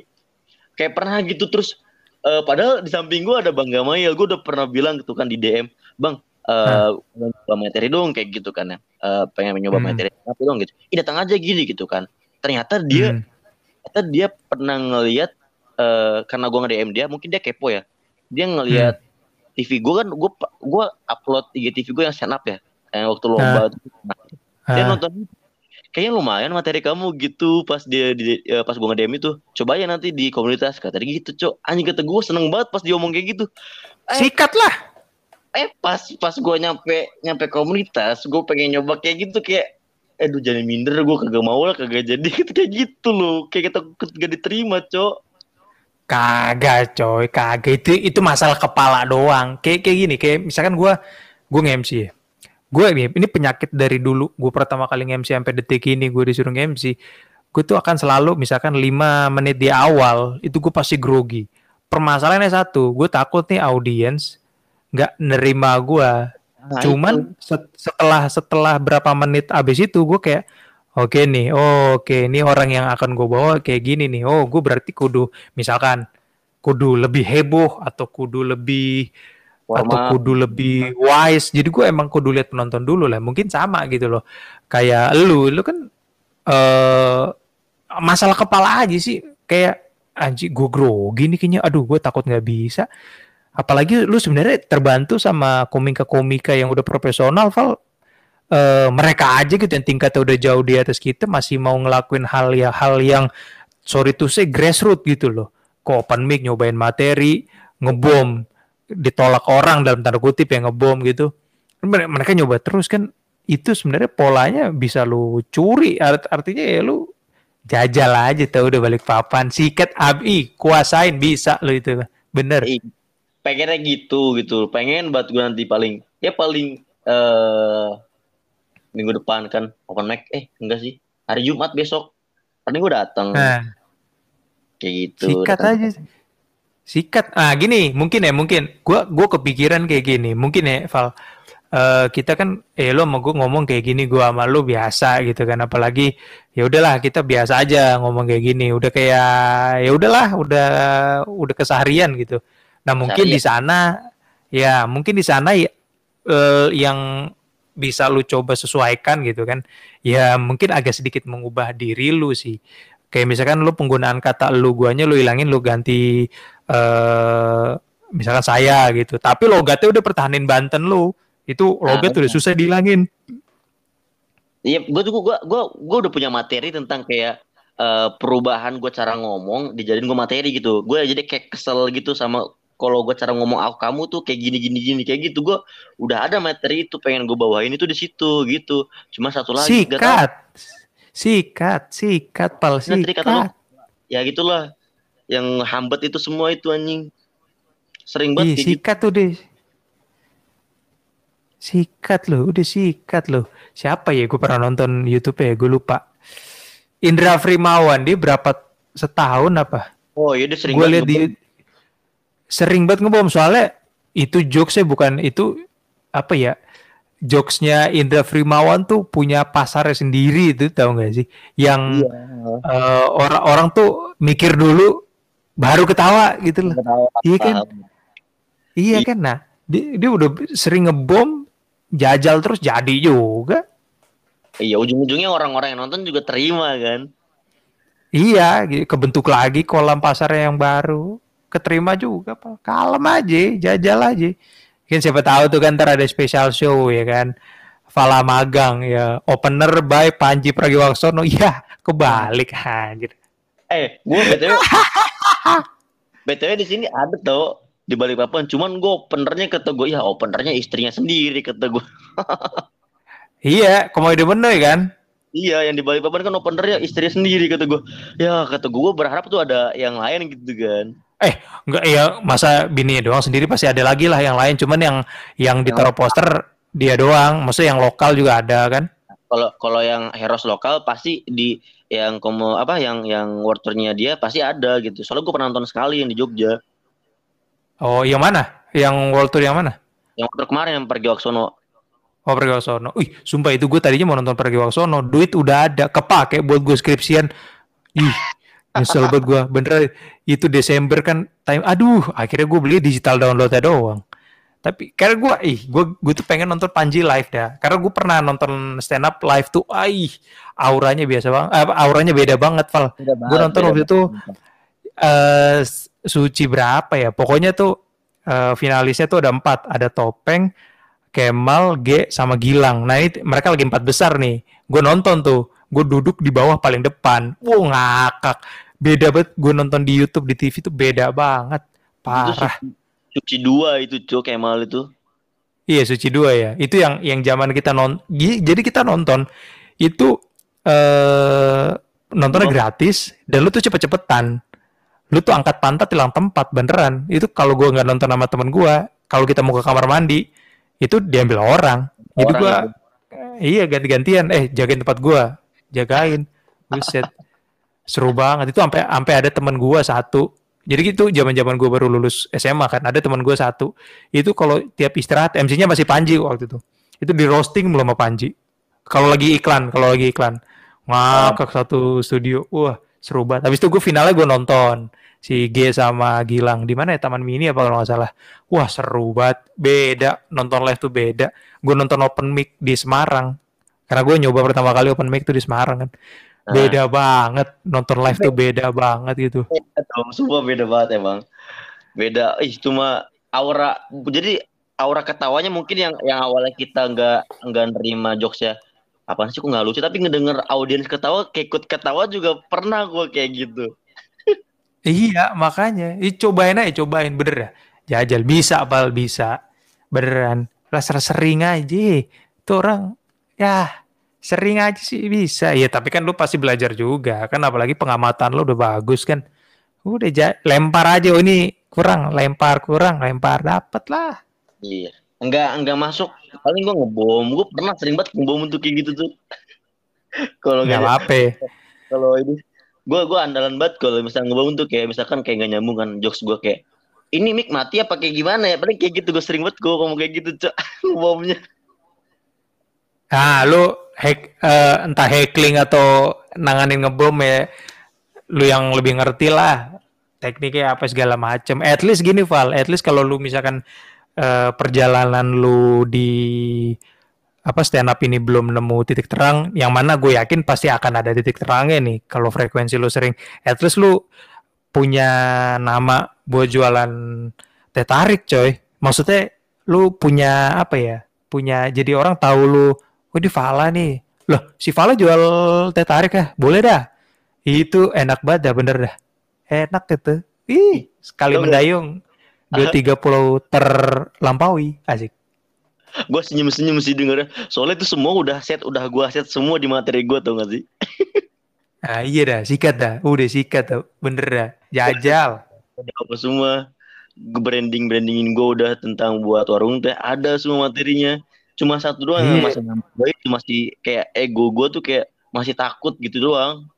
A: Kayak pernah gitu terus eh, padahal di samping gue ada bang Gamayel. Gue udah pernah bilang gitu kan di DM bang eh pengen nyoba materi dong kayak gitu kan ya. Eh, pengen nyoba
B: Hmm.
A: materi apa dong gitu. Ih, datang aja gini gitu kan. Ternyata dia
B: Hmm.
A: Ternyata dia pernah ngelihat eh, karena gue nge-DM dia mungkin dia kepo ya. Dia ngelihat TV gue kan gue gue upload IGTV gue yang stand up ya. Yang waktu lomba. Nah, dia
B: Ah.
A: nonton kayaknya lumayan materi kamu gitu pas dia di eh, pas gue nge-DM itu. Coba ya nanti di komunitas kata dia gitu cok. Anjing kata gue seneng banget pas dia ngomong kayak gitu.
B: Sikat lah.
A: eh pas pas gue nyampe nyampe komunitas gue pengen nyoba kayak gitu kayak aduh jangan minder gue kagak mau lah kagak jadi kayak gitu loh kayak kita gak diterima cok
B: Kagak coy, kagak itu itu masalah kepala doang. Kayak kayak gini, kayak misalkan gua gua nge-MC ya. Gue ini, ini penyakit dari dulu. Gue pertama kali nge-MC sampai detik ini gue disuruh nge-MC. Gue tuh akan selalu misalkan 5 menit di awal itu gue pasti grogi. Permasalahannya satu, gue takut nih audiens nggak nerima gue.
A: Nah,
B: Cuman
A: itu.
B: set- setelah setelah berapa menit abis itu gue kayak oke nih, oh, oke ini orang yang akan gue bawa kayak gini nih. Oh, gue berarti kudu misalkan kudu lebih heboh atau kudu lebih atau
A: Formal.
B: kudu lebih wise. Jadi gue emang kudu lihat penonton dulu lah. Mungkin sama gitu loh. Kayak lu, lu kan eh masalah kepala aja sih. Kayak anjing gue grogi nih kayaknya. Aduh, gue takut nggak bisa. Apalagi lu sebenarnya terbantu sama komika-komika yang udah profesional, Val. Eh, mereka aja gitu yang tingkatnya udah jauh di atas kita masih mau ngelakuin hal ya hal yang sorry to say grassroots gitu loh. Kok open mic nyobain materi, ngebom, ditolak orang dalam tanda kutip ya ngebom gitu. Mere- Mereka nyoba terus kan itu sebenarnya polanya bisa lu curi Art- artinya ya lu jajal aja tau udah balik papan sikat abi kuasain bisa lu itu bener
A: pengennya gitu gitu pengen buat gue nanti paling ya paling eh minggu depan kan open mic eh enggak sih hari Jumat besok paling gue datang
B: Nah,
A: kayak gitu
B: sikat
A: Datang.
B: aja. Sikat. Ah, gini, mungkin ya, mungkin. Gua gua kepikiran kayak gini. Mungkin ya, Val. Eh, kita kan eh lo sama gue ngomong kayak gini gua sama lu biasa gitu kan apalagi ya udahlah kita biasa aja ngomong kayak gini udah kayak ya udahlah udah udah keseharian gitu nah mungkin di sana ya mungkin di sana ya, eh, yang bisa lu coba sesuaikan gitu kan. Ya mungkin agak sedikit mengubah diri lu sih. Kayak misalkan lu penggunaan kata lu guanya lu hilangin lu ganti eh misalkan saya gitu. Tapi logatnya udah pertahanin Banten lu itu logat
A: Ah,
B: udah susah dihilangin.
A: Iya, gue tuh gue gue gue udah punya materi tentang kayak eh, perubahan gue cara ngomong dijadiin gue materi gitu. Gue jadi kayak kesel gitu sama kalau gue cara ngomong aku kamu tuh kayak gini gini gini kayak gitu. Gue udah ada materi itu pengen gue bawain itu di situ gitu. Cuma satu lagi gak
B: sikat. Sikat sikat pal
A: Nah, tadi kata lu,
B: sikat.
A: Ya gitulah. Yang hambat itu semua itu anjing. Sering banget
B: Ih,
A: gitu.
B: sikat tuh deh sikat loh udah sikat loh. Siapa ya? Gue pernah nonton YouTube ya gue lupa. Indra Frimawan dia berapa setahun apa?
A: Oh iya dia sering
B: gue
A: banget
B: lihat di. Sering banget ngebom soalnya itu jokesnya bukan itu apa ya jokesnya Indra Frimawan tuh punya pasarnya sendiri itu tahu nggak sih yang
A: Iya.
B: eh, orang-orang tuh mikir dulu baru ketawa gitu loh
A: Ketawa,
B: Iya kan?
A: paham.
B: iya
A: Iya.
B: kan nah dia, dia udah sering ngebom jajal terus jadi juga
A: Iya ujung-ujungnya orang-orang yang nonton juga terima kan.
B: iya gitu, kebentuk lagi kolam pasarnya yang baru keterima juga pak kalem aja jajal aja kan siapa tahu tuh kan ntar ada special show ya kan Fala Magang ya opener by Panji Pragiwaksono ya kebalik anjir
A: Eh, gue btw, btw di sini ada tau di balik papan. Cuman gue openernya kata gue ya openernya istrinya sendiri kata gue.
B: iya komedi bener kan
A: Iya, yang di balik papan kan openernya istrinya sendiri kata gue. Ya kata gue berharap tuh ada yang lain gitu kan.
B: Enggak ya masa bini doang sendiri pasti ada lagi lah yang lain. Cuman yang yang ditaruh poster dia doang. Maksudnya yang lokal juga ada kan?
A: Kalau kalau yang heroes lokal pasti di yang komo apa yang yang world tour-nya dia pasti ada gitu. Soalnya gue pernah nonton sekali yang di Jogja.
B: oh yang mana? Yang world tour yang mana?
A: Yang world tour kemarin yang pergi Waksono.
B: oh pergi Waksono. Wih sumpah itu gue tadinya mau nonton pergi Waksono. Duit udah ada kepake buat gue skripsian. Ih nyesel banget gue bener itu Desember kan time aduh akhirnya gue beli digital downloadnya doang. Tapi karena gue ih gue gue tuh pengen nonton Panji live dah. Karena gue pernah nonton stand up live tuh aih auranya biasa banget auranya beda banget Val. Gua nonton waktu itu, eh suci berapa ya? Pokoknya tuh eh, finalisnya tuh ada empat. Ada topeng Kemal G sama Gilang. Nah ini mereka lagi empat besar nih. Gue nonton tuh. Gue duduk di bawah paling depan. Wow ngakak beda banget gue nonton di YouTube di TV tuh beda banget parah
A: Suci dua itu cok Kemal itu.
B: Iya suci dua ya. Itu yang yang zaman kita non. Jadi kita nonton itu eh nontonnya
A: Oh.
B: gratis dan lu tuh cepet-cepetan. Lu tuh angkat pantat hilang tempat beneran. Itu kalau gua nggak nonton sama temen gua, kalau kita mau ke kamar mandi itu diambil orang. Jadi
A: Orang
B: gua
A: itu.
B: iya ganti-gantian eh jagain tempat gua, jagain. Buset. Seru banget. Itu sampai sampai ada temen gua satu. Jadi gitu zaman-zaman gue baru lulus SMA kan ada teman gue satu. Itu kalau tiap istirahat MC-nya masih Panji waktu itu. Itu di roasting belum sama Panji. Kalau lagi iklan kalau lagi iklan. Ngakak satu studio. Wah seru banget. Habis itu gue finalnya gue nonton si G sama Gilang. Di mana ya? Taman Mini apa kalau nggak salah. Wah seru banget. Beda. Nonton live tuh beda. Gue nonton open mic di Semarang. Karena gue nyoba pertama kali open mic tuh di Semarang kan. Beda banget nonton live tuh beda banget gitu
A: Beda dong, semua beda banget emang. Beda, ih cuma aura. Jadi aura ketawanya mungkin yang yang awalnya kita nggak nggak nerima jokesnya apa sih kok nggak lucu tapi ngedenger audiens ketawa kayak ikut ketawa juga pernah gue kayak gitu
B: Iya, makanya. Ih, cobain aja, cobain bener ya. Jajal bisa, Bal, bisa. Beneran. Rasa sering aja. Itu orang ya sering aja sih bisa. Ya, tapi kan lu pasti belajar juga. Kan apalagi pengamatan lu udah bagus kan. Udah ja- lempar aja oh, ini kurang, lempar kurang, lempar dapet lah.
A: iya enggak enggak masuk paling gue ngebom gue pernah sering banget ngebom untuk kayak gitu tuh kalau
B: Nggak
A: nggak
B: apa-apa.
A: kalau ini gue gue andalan banget kalau misalnya ngebangun tuh kayak misalkan kayak gak nyambung kan jokes gue kayak ini mic mati apa kayak gimana ya paling kayak gitu gue sering banget gue ngomong kayak gitu cok ngomongnya
B: Nah, lu hack uh, entah heckling atau nanganin ngebom ya, lu yang lebih ngerti lah tekniknya apa segala macem. At least gini Val, at least kalau lu misalkan uh, perjalanan lu di apa stand up ini belum nemu titik terang, yang mana gue yakin pasti akan ada titik terangnya nih. Kalau frekuensi lu sering, at least lu punya nama buat jualan teh tarik, coy. Maksudnya lu punya apa ya? Punya jadi orang tahu lu oh di Fala nih. Loh, si Fala jual teh tarik ya? Boleh dah. Itu enak banget dah, bener dah. Enak gitu. Ih, sekali mendayung. Dua tiga pulau terlampaui. Asik.
A: Gue senyum-senyum sih dengernya. Soalnya itu semua udah set, udah gue set semua di materi gue tau gak sih?
B: ah iya dah, sikat dah. Udah sikat tuh. Bener dah. Jajal.
A: Apa semua branding brandingin gue udah tentang buat warung teh ada semua materinya cuma satu doang yang iya. masih gue itu masih kayak ego gue tuh kayak masih takut gitu doang.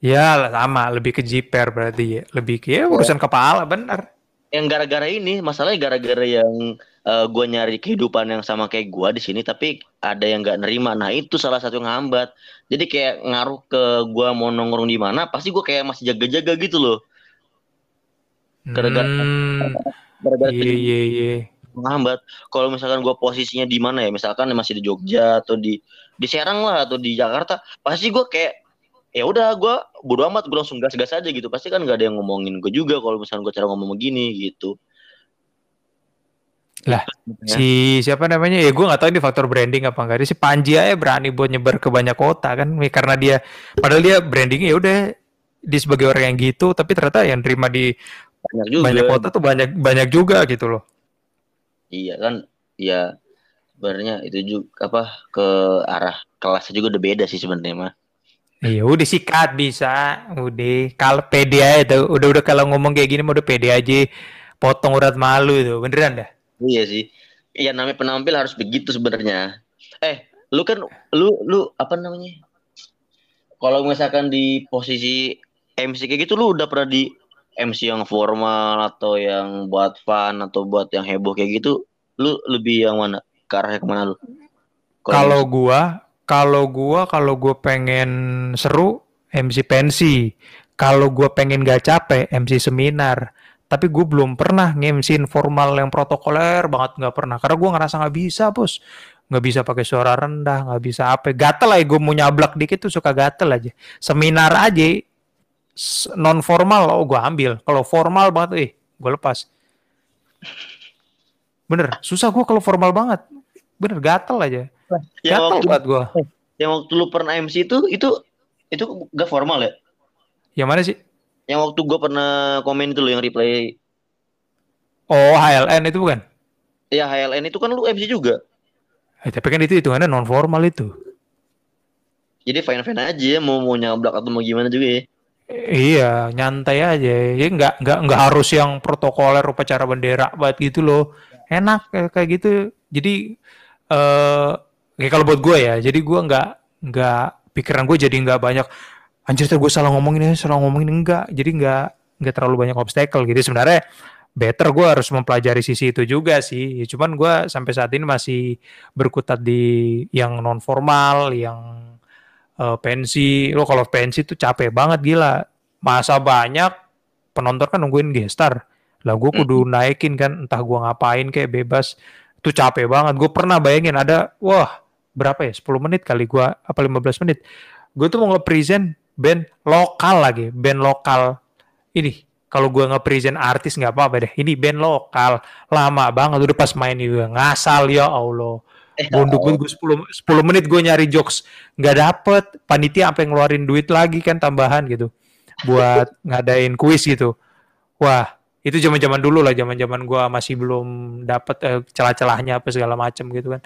B: Ya sama. Lebih ke jiper berarti. Ya lebih ke ya, urusan kepala bener.
A: Yang gara-gara ini masalahnya gara-gara yang uh, eh, gue nyari kehidupan yang sama kayak gue di sini tapi ada yang nggak nerima. Nah itu salah satu yang ngambat. Jadi kayak ngaruh ke gue mau nongkrong di mana pasti gue kayak masih jaga-jaga gitu loh.
B: Gara-gara hmm, gara-gara iya iya iya
A: menghambat. Kalau misalkan gue posisinya di mana ya, misalkan masih di Jogja atau di di Serang lah atau di Jakarta, pasti gue kayak ya udah gue bodo amat gue langsung gas-gas aja gitu. Pasti kan gak ada yang ngomongin gue juga kalau misalkan gue cara ngomong begini gitu.
B: Lah, ya. si siapa namanya ya gue nggak tahu ini faktor branding apa enggak. Si Panji aja berani buat nyebar ke banyak kota kan karena dia padahal dia brandingnya ya udah di sebagai orang yang gitu tapi ternyata yang terima di banyak, juga. banyak kota tuh banyak banyak juga gitu loh.
A: Iya kan, ya sebenarnya itu juga apa ke arah kelasnya juga udah beda sih sebenarnya mah.
B: Iya udah sikat bisa, udah kalau pede aja tuh, udah udah kalau ngomong kayak gini mau udah pede aja, potong urat malu itu beneran dah.
A: Iya sih, iya namanya penampil harus begitu sebenarnya. Eh, lu kan lu lu apa namanya? Kalau misalkan di posisi MC kayak gitu lu udah pernah di MC yang formal atau yang buat fun atau buat yang heboh kayak gitu, lu lebih yang mana? Ke arahnya ke mana lu?
B: Kalau gua, kalau gua, kalau gua pengen seru, MC pensi. Kalau gua pengen gak capek, MC seminar. Tapi gue belum pernah nge-MC formal yang protokoler banget nggak pernah. Karena gue ngerasa nggak bisa bos, nggak bisa pakai suara rendah, nggak bisa apa. Gatel aja gue mau nyablak dikit tuh suka gatel aja. Seminar aja non formal oh gue ambil. Kalau formal banget eh gue lepas. Bener susah gue kalau formal banget. Bener gatel aja.
A: Yang gatel waktu, banget gue eh, yang waktu lu pernah MC itu itu itu gak formal ya?
B: Yang mana sih?
A: Yang waktu gue pernah komen itu lo yang reply
B: oh HLN itu bukan?
A: Ya HLN itu kan lu MC juga.
B: Eh, tapi kan itu hitungannya non formal itu.
A: Jadi fine fine aja mau mau nyablak atau mau gimana juga ya
B: Iya, nyantai aja. Ya nggak nggak nggak harus yang protokoler upacara bendera buat gitu loh. Enak kayak gitu. Jadi eh uh, kalau buat gue ya, jadi gue nggak nggak pikiran gue jadi nggak banyak anjir gue salah ngomongin ini, salah ngomongin enggak. Jadi nggak nggak terlalu banyak obstacle gitu. Sebenarnya better gue harus mempelajari sisi itu juga sih. Ya, cuman gue sampai saat ini masih berkutat di yang non formal, yang uh, pensi lo kalau pensi tuh capek banget gila. Masa banyak penonton kan nungguin gestar lah gue kudu naikin kan entah gue ngapain kayak bebas. Itu capek banget. Gue pernah bayangin ada wah berapa ya 10 menit kali gue apa 15 menit. Gue tuh mau nge-present band lokal lagi band lokal. Ini kalau gue nge-present artis nggak apa-apa deh. Ini band lokal lama banget udah pas main juga. Ngasal ya Allah Gondok gue 10 10 menit gue nyari jokes nggak dapet. Panitia sampai ngeluarin duit lagi kan tambahan gitu buat ngadain kuis gitu. Wah, itu zaman-zaman dulu lah, zaman-zaman gue masih belum dapet eh, celah-celahnya apa segala macem gitu kan.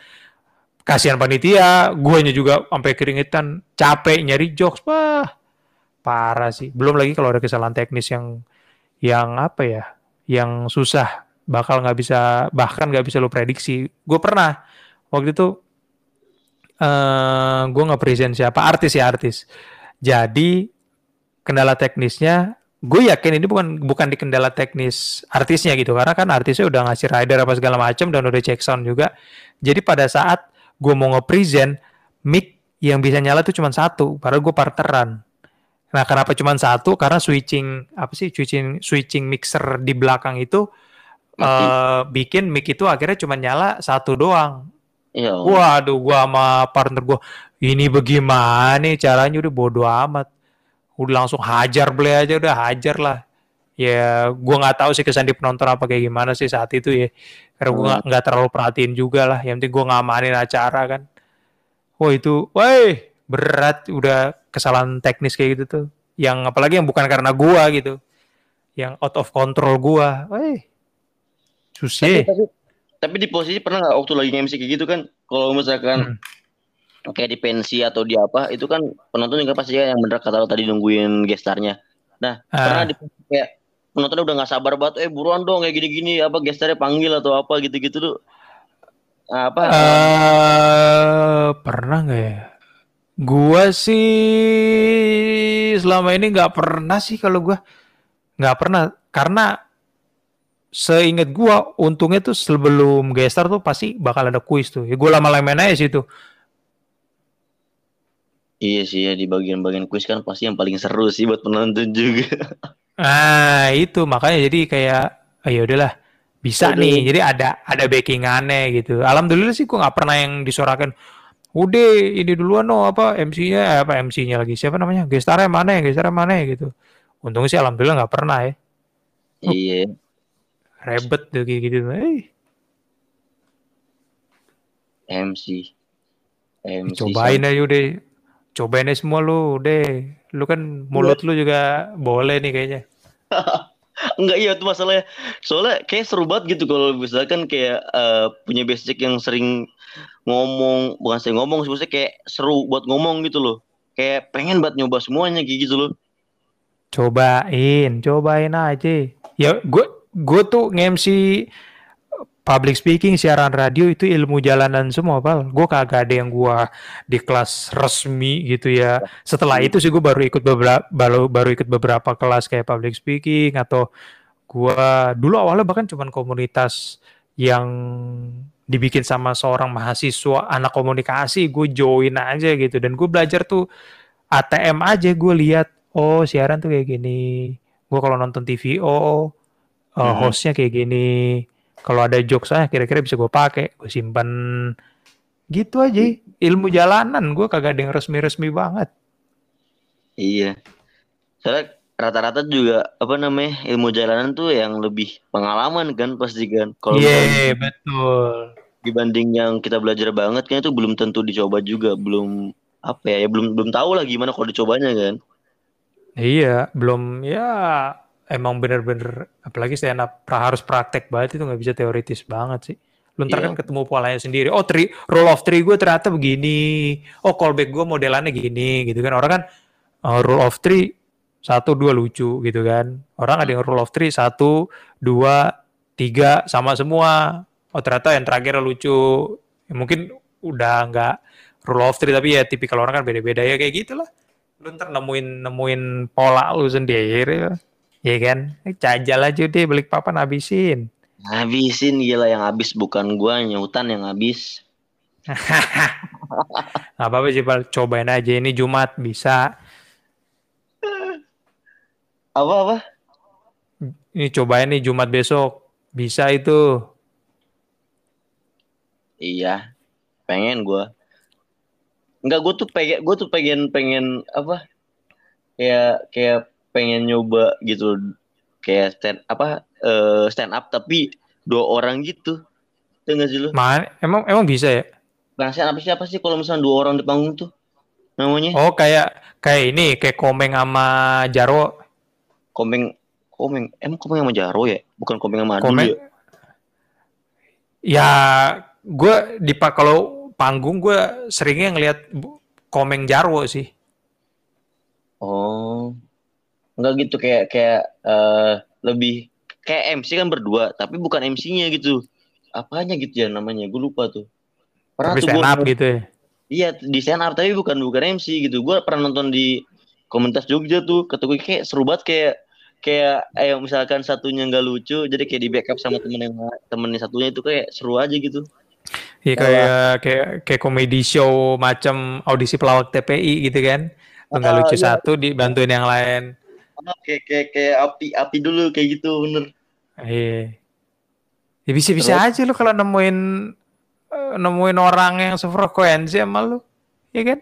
B: Kasihan panitia, guanya juga sampai keringetan, capek nyari jokes, wah parah sih. Belum lagi kalau ada kesalahan teknis yang yang apa ya, yang susah, bakal nggak bisa bahkan nggak bisa lo prediksi. Gue pernah waktu itu uh, gue nggak present siapa artis ya artis. Jadi kendala teknisnya gue yakin ini bukan bukan di kendala teknis artisnya gitu. Karena kan artisnya udah ngasih rider apa segala macam dan udah cek sound juga. Jadi pada saat gue mau nge-present mic yang bisa nyala tuh cuma satu padahal gue parteran. Nah kenapa cuma satu? Karena switching apa sih switching switching mixer di belakang itu uh, bikin mic itu akhirnya cuma nyala satu doang
A: Ya,
B: Waduh, gua sama partner gua ini bagaimana nih caranya udah bodo amat. Udah langsung hajar beli aja udah hajar lah. Ya, gua nggak tahu sih kesan di penonton apa kayak gimana sih saat itu ya. Karena gua nggak nggak terlalu perhatiin juga lah. Yang penting gua ngamanin acara kan. Wah itu, wah berat udah kesalahan teknis kayak gitu tuh. Yang apalagi yang bukan karena gua gitu. Yang out of control gua. Wah, susah.
A: Tapi, tapi, tapi di posisi pernah nggak waktu lagi MC kayak gitu kan? Kalau misalkan
B: Hmm.
A: kayak di pensi atau di apa, itu kan penonton juga pasti yang bener kata lo tadi nungguin gestarnya. Nah,
B: Ah.
A: pernah di kayak penonton udah nggak sabar banget, eh buruan dong kayak gini-gini, apa gestarnya panggil atau apa gitu-gitu tuh. Apa?
B: Eh, pernah nggak ya? Gua sih selama ini nggak pernah sih kalau gua nggak pernah karena seingat gua untungnya tuh sebelum gestar tuh pasti bakal ada kuis tuh. Ya gua lama-lama main aja situ.
A: Iya sih ya di bagian-bagian kuis kan pasti yang paling seru sih buat penonton juga.
B: Ah, itu makanya jadi kayak ayo udahlah bisa
A: Udah.
B: nih. Jadi ada ada backingannya gitu. Alhamdulillah sih gua nggak pernah yang disorakan Udah ini duluan no apa MC-nya eh, apa MC-nya lagi siapa namanya gestarnya mana ya gestarnya mana ya gitu. Untungnya sih alhamdulillah nggak pernah ya.
A: iya.
B: Rebet tuh kayak gitu. Eh,
A: MC. MC.
B: cobain aja udah. Cobain aja semua lu deh. Lu kan mulut lu juga boleh nih kayaknya.
A: Enggak iya itu masalahnya. Soalnya kayak seru banget gitu kalau misalkan kayak eh, punya basic yang sering ngomong, bukan sering ngomong, sih, maksudnya kayak seru buat ngomong gitu loh. Kayak pengen banget nyoba semuanya kayak gitu loh.
B: Cobain, cobain aja. Ya gue gue tuh nge-MC public speaking siaran radio itu ilmu jalanan semua pal. Gue kagak ada yang gua di kelas resmi gitu ya. Setelah itu sih gue baru ikut beberapa baru baru ikut beberapa kelas kayak public speaking atau gua dulu awalnya bahkan cuman komunitas yang dibikin sama seorang mahasiswa anak komunikasi gue join aja gitu dan gue belajar tuh ATM aja gue lihat oh siaran tuh kayak gini gue kalau nonton TV oh uh,
A: Mhm.
B: hostnya kayak gini kalau ada jokes saya kira-kira bisa gue pakai gue simpan gitu aja ilmu jalanan gue kagak ada yang resmi-resmi banget
A: Iya. Soalnya rata-rata juga apa namanya ilmu jalanan tuh yang lebih pengalaman kan pasti kan. Kalau
B: iya
A: misalnya
B: betul
A: dibanding yang kita belajar banget kan itu belum tentu dicoba juga, belum apa ya, ya belum belum tahu lah gimana kalau dicobanya kan.
B: iya belum ya emang bener-bener apalagi stand up pra- harus praktek banget itu nggak bisa teoritis banget sih. Lu ntar
A: Iya.
B: kan ketemu polanya sendiri oh three, roll of three gue ternyata begini. Oh callback gue modelannya gini gitu kan. Orang kan uh, rule of three satu dua lucu gitu kan. Orang ada yang rule of three satu dua tiga sama semua. Oh ternyata yang terakhir lucu. Ya, mungkin udah nggak rule of three tapi ya tipikal orang kan beda-beda. Ya kayak gitulah lu ntar nemuin nemuin pola lu sendiri ya kan cajal aja deh balik papan habisin
A: Habisin gila yang habis bukan gua, nyautan yang habis.
B: Gak apa-apa sih Pal, cobain aja ini Jumat bisa
A: Apa-apa?
B: ini cobain nih Jumat besok bisa itu
A: Iya. Pengen gua. Enggak, gua tuh pengen gua tuh pengen pengen apa? Kayak kayak pengen nyoba gitu. Kayak stand apa eh, stand up tapi dua orang gitu. Tahu nggak sih lu?
B: Ma, emang emang bisa ya
A: stand up siapa sih kalau misalnya dua orang di panggung tuh? Namanya
B: oh kayak kayak ini kayak komeng sama Jarwo
A: Komeng Komeng. Emang Komeng sama Jaro ya? Bukan Komeng sama Adul
B: komeng
A: ya?
B: ya gue di pa- kalau panggung gue seringnya ngelihat komeng Jarwo sih
A: Oh. Enggak gitu kayak kayak eh, lebih kayak MC kan berdua, tapi bukan MC-nya gitu. Apanya gitu ya namanya? Gue lupa tuh. Pernah
B: tapi
A: tuh
B: stand
A: gua
B: up gitu ya
A: Iya, di stand up tapi bukan bukan MC gitu. Gue pernah nonton di komunitas Jogja tuh kata gue kayak seru banget kayak kayak eh misalkan satunya nggak lucu jadi kayak di backup sama temen yang temennya satunya itu kayak seru aja gitu
B: Iya kayak kayak kayak komedi show macam audisi pelawak TPI gitu kan. Lu nggak
A: Ah,
B: lucu
A: iya.
B: satu dibantuin yang lain.
A: Ah, kayak kayak kayak api api dulu kayak gitu bener
B: Iya. Ya bisa-bisa aja lu kalau nemuin eh, nemuin orang yang sefrekuensi sama lu. Ya kan?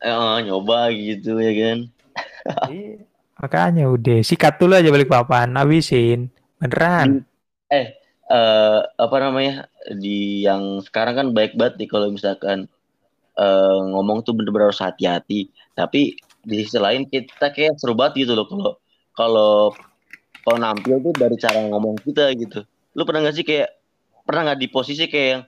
A: eh, ah, nyoba gitu ya kan
B: Iya. Makanya udah sikat dulu aja balik papan, habisin. Beneran.
A: eh eh, apa namanya di yang sekarang kan baik banget nih kalau misalkan eh, ngomong tuh bener-bener harus hati-hati tapi di sisi lain kita kayak seru banget gitu loh kalau kalau kalau nampil tuh dari cara ngomong kita gitu. Lu pernah gak sih kayak pernah nggak di posisi kayak yang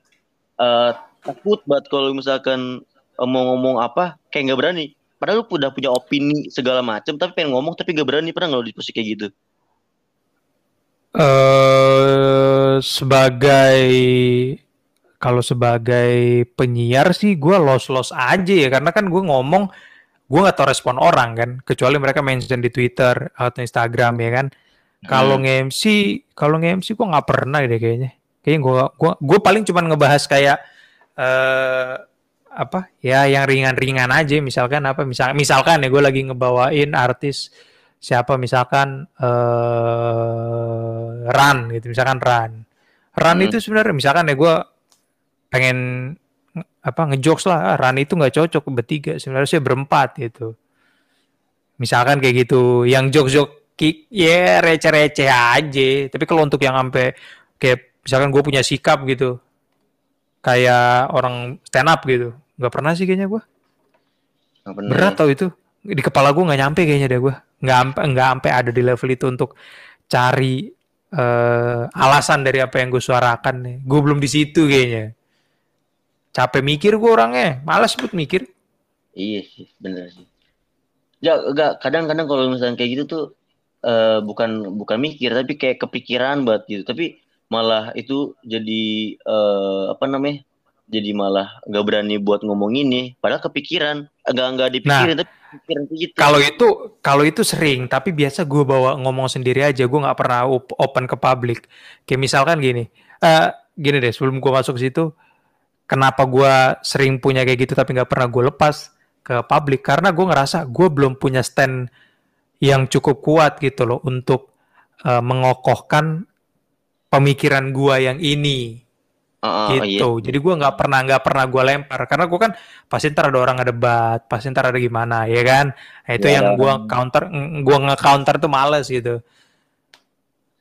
A: eh, takut banget kalau misalkan eh, mau ngomong apa kayak nggak berani. Padahal lu udah punya opini segala macam tapi pengen ngomong tapi gak berani. Pernah nggak di posisi kayak gitu?
B: Eh sebagai kalau sebagai penyiar sih gue los-los aja ya. Karena kan gue ngomong gue nggak tahu respon orang kan. Kecuali mereka mention di Twitter atau Instagram ya kan. Kalau
A: Hmm.
B: nge-MC kalau nge-MC gue nggak pernah deh kayaknya. Kayaknya gue gua gue paling cuman ngebahas kayak eh apa ya yang ringan-ringan aja. Misalkan apa misal misalkan ya gue lagi ngebawain artis siapa misalkan eh Ran gitu. Misalkan Ran. Ran
A: Hmm.
B: itu sebenarnya misalkan ya gue pengen nge- apa ngejokes lah ah, Ran itu nggak cocok bertiga sebenarnya sih berempat gitu. Misalkan kayak gitu yang jokes-jokes kick ya receh-receh aja tapi kalau untuk yang sampai kayak misalkan gue punya sikap gitu kayak orang stand up gitu nggak pernah sih kayaknya gue berat tau itu. Di kepala gue nggak nyampe kayaknya deh gue nggak sampai nggak sampai ada di level itu untuk cari eh, alasan dari apa yang gue suarakan nih. Gue belum di situ kayaknya capek mikir gue orangnya malas buat mikir
A: Iya sih, bener sih. Ya, enggak, kadang-kadang kalau misalnya kayak gitu tuh eh, bukan bukan mikir tapi kayak kepikiran banget gitu. Tapi malah itu jadi eh, apa namanya? Jadi malah nggak berani buat ngomong ini. Padahal kepikiran, enggak enggak dipikirin tapi pikiran kayak gitu.
B: kalau itu kalau itu sering tapi biasa gue bawa ngomong sendiri aja gue nggak pernah op- open ke publik kayak misalkan gini eh gini deh sebelum gue masuk ke situ kenapa gue sering punya kayak gitu tapi nggak pernah gue lepas ke publik karena gue ngerasa gue belum punya stand yang cukup kuat gitu loh untuk eh, mengokohkan pemikiran gue yang ini
A: Ah, ah, iya.
B: gitu. Jadi gue nggak pernah nggak pernah gue lempar karena gue kan pasti ntar ada orang ngedebat, pasti ntar ada gimana, ya kan? Nah, itu
A: Ya,
B: yang
A: ada
B: gue counter, gue nge-counter tuh males gitu.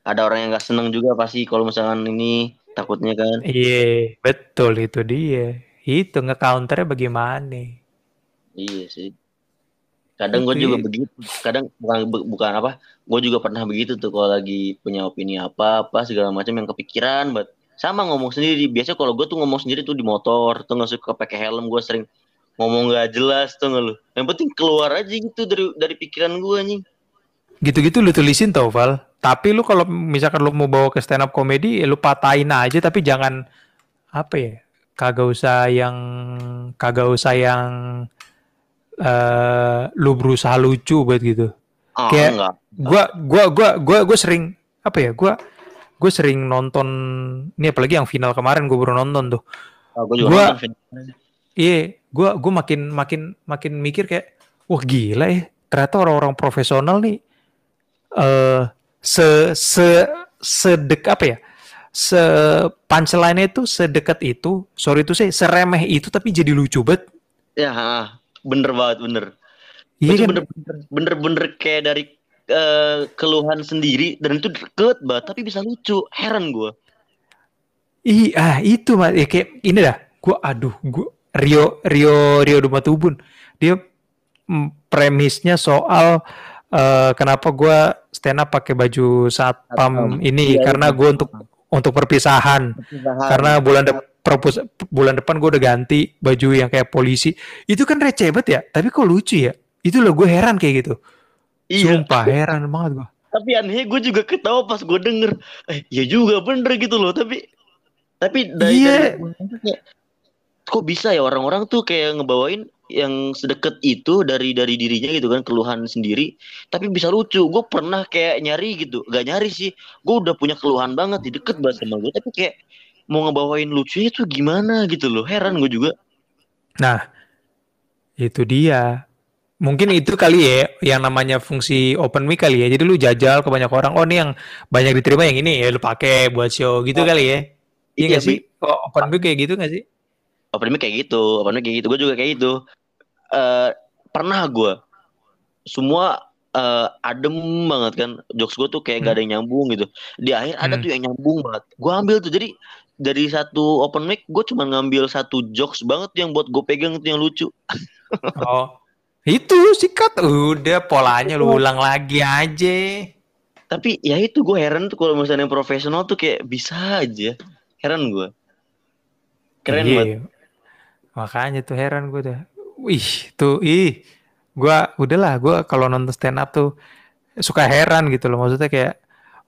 A: Ada orang yang nggak seneng juga pasti kalau misalkan ini takutnya kan.
B: Iya, betul itu dia. Itu nge-counternya bagaimana?
A: Iya sih. Kadang gue juga
B: ya.
A: begitu. Kadang bukan bu- bukan apa. Gue juga pernah begitu tuh kalau lagi punya opini apa apa segala macam yang kepikiran. But sama ngomong sendiri. Biasa kalau gue tuh ngomong sendiri tuh di motor. Tuh nggak suka pakai helm. Gue sering ngomong nggak jelas tuh nggak lu. Yang penting keluar aja gitu dari dari pikiran gue nih.
B: Gitu-gitu lu tulisin tau, Val. Tapi lu kalau misalkan lu mau bawa ke stand up comedy, ya lu patahin aja tapi jangan apa ya? Kagak usah yang kagak usah yang eh lu berusaha lucu buat gitu.
A: Ah
B: Kayak-
A: enggak.
B: gua gua gua gua gua sering apa ya gua gue sering nonton ini apalagi yang final kemarin gue baru nonton tuh
A: Ah, gue juga
B: Gua- iya gua gua makin makin makin mikir kayak wah gila ya ternyata orang-orang profesional nih eh se se sedek apa ya? Se punchline itu sedekat itu. Sorry itu sih seremeh itu tapi jadi lucu banget.
A: Ya, bener banget bener.
B: iya
A: itu
B: kan?
A: bener-bener bener-bener kayak dari eh, keluhan sendiri dan itu deket banget tapi bisa lucu. Heran gue
B: Ih, ah itu mas, ya, kayak ini dah. Gua, aduh, gua Rio Rio Rio Dumatubun. Dia mm, premisnya soal eh, kenapa gua stand up pakai baju satpam ini
A: Iya,
B: karena
A: iya.
B: gua untuk untuk perpisahan. Karena bulan de- propos- bulan depan gue udah ganti baju yang kayak polisi. Itu kan receh banget ya, tapi kok lucu ya? Itu loh gue heran kayak gitu.
A: iya
B: Sumpah heran banget gua.
A: tapi aneh gue juga ketawa pas gue denger eh ya juga bener gitu loh tapi tapi dari,
B: Iya.
A: dari kok bisa ya orang-orang tuh kayak ngebawain yang sedekat itu dari dari dirinya gitu kan keluhan sendiri. Tapi bisa lucu. Gue pernah kayak nyari gitu. Gak nyari sih. Gue udah punya keluhan banget. Di deket banget sama gue tapi kayak mau ngebawain lucu itu gimana gitu loh. Heran gue juga.
B: Nah itu dia. Mungkin itu kali ya yang namanya fungsi open mic kali ya. Jadi lu jajal ke banyak orang. Oh nih yang banyak diterima yang ini. Ya lu pakai buat show gitu oh. kali ya. Iya, iya gak sih? oh, open mic kayak gitu gak sih?
A: Open mic kayak gitu. Open mic kayak gitu. Gue juga kayak gitu uh, pernah gue semua uh, adem banget kan. Jokes gue tuh kayak hmm. gak ada yang nyambung gitu. Di akhir hmm. ada tuh yang nyambung banget. Gue ambil tuh. Jadi dari satu open mic gue cuma ngambil satu jokes banget yang buat gue pegang itu yang lucu.
B: Oh. Itu sikat. Udah polanya lu ulang lagi aja.
A: Tapi ya itu gue heran tuh kalau misalnya profesional tuh kayak bisa aja. Heran gue keren iya. banget.
B: Makanya tuh heran gue tuh. Wih, tuh ih. Gua udahlah, gua kalau nonton stand up tuh suka heran gitu loh. Maksudnya kayak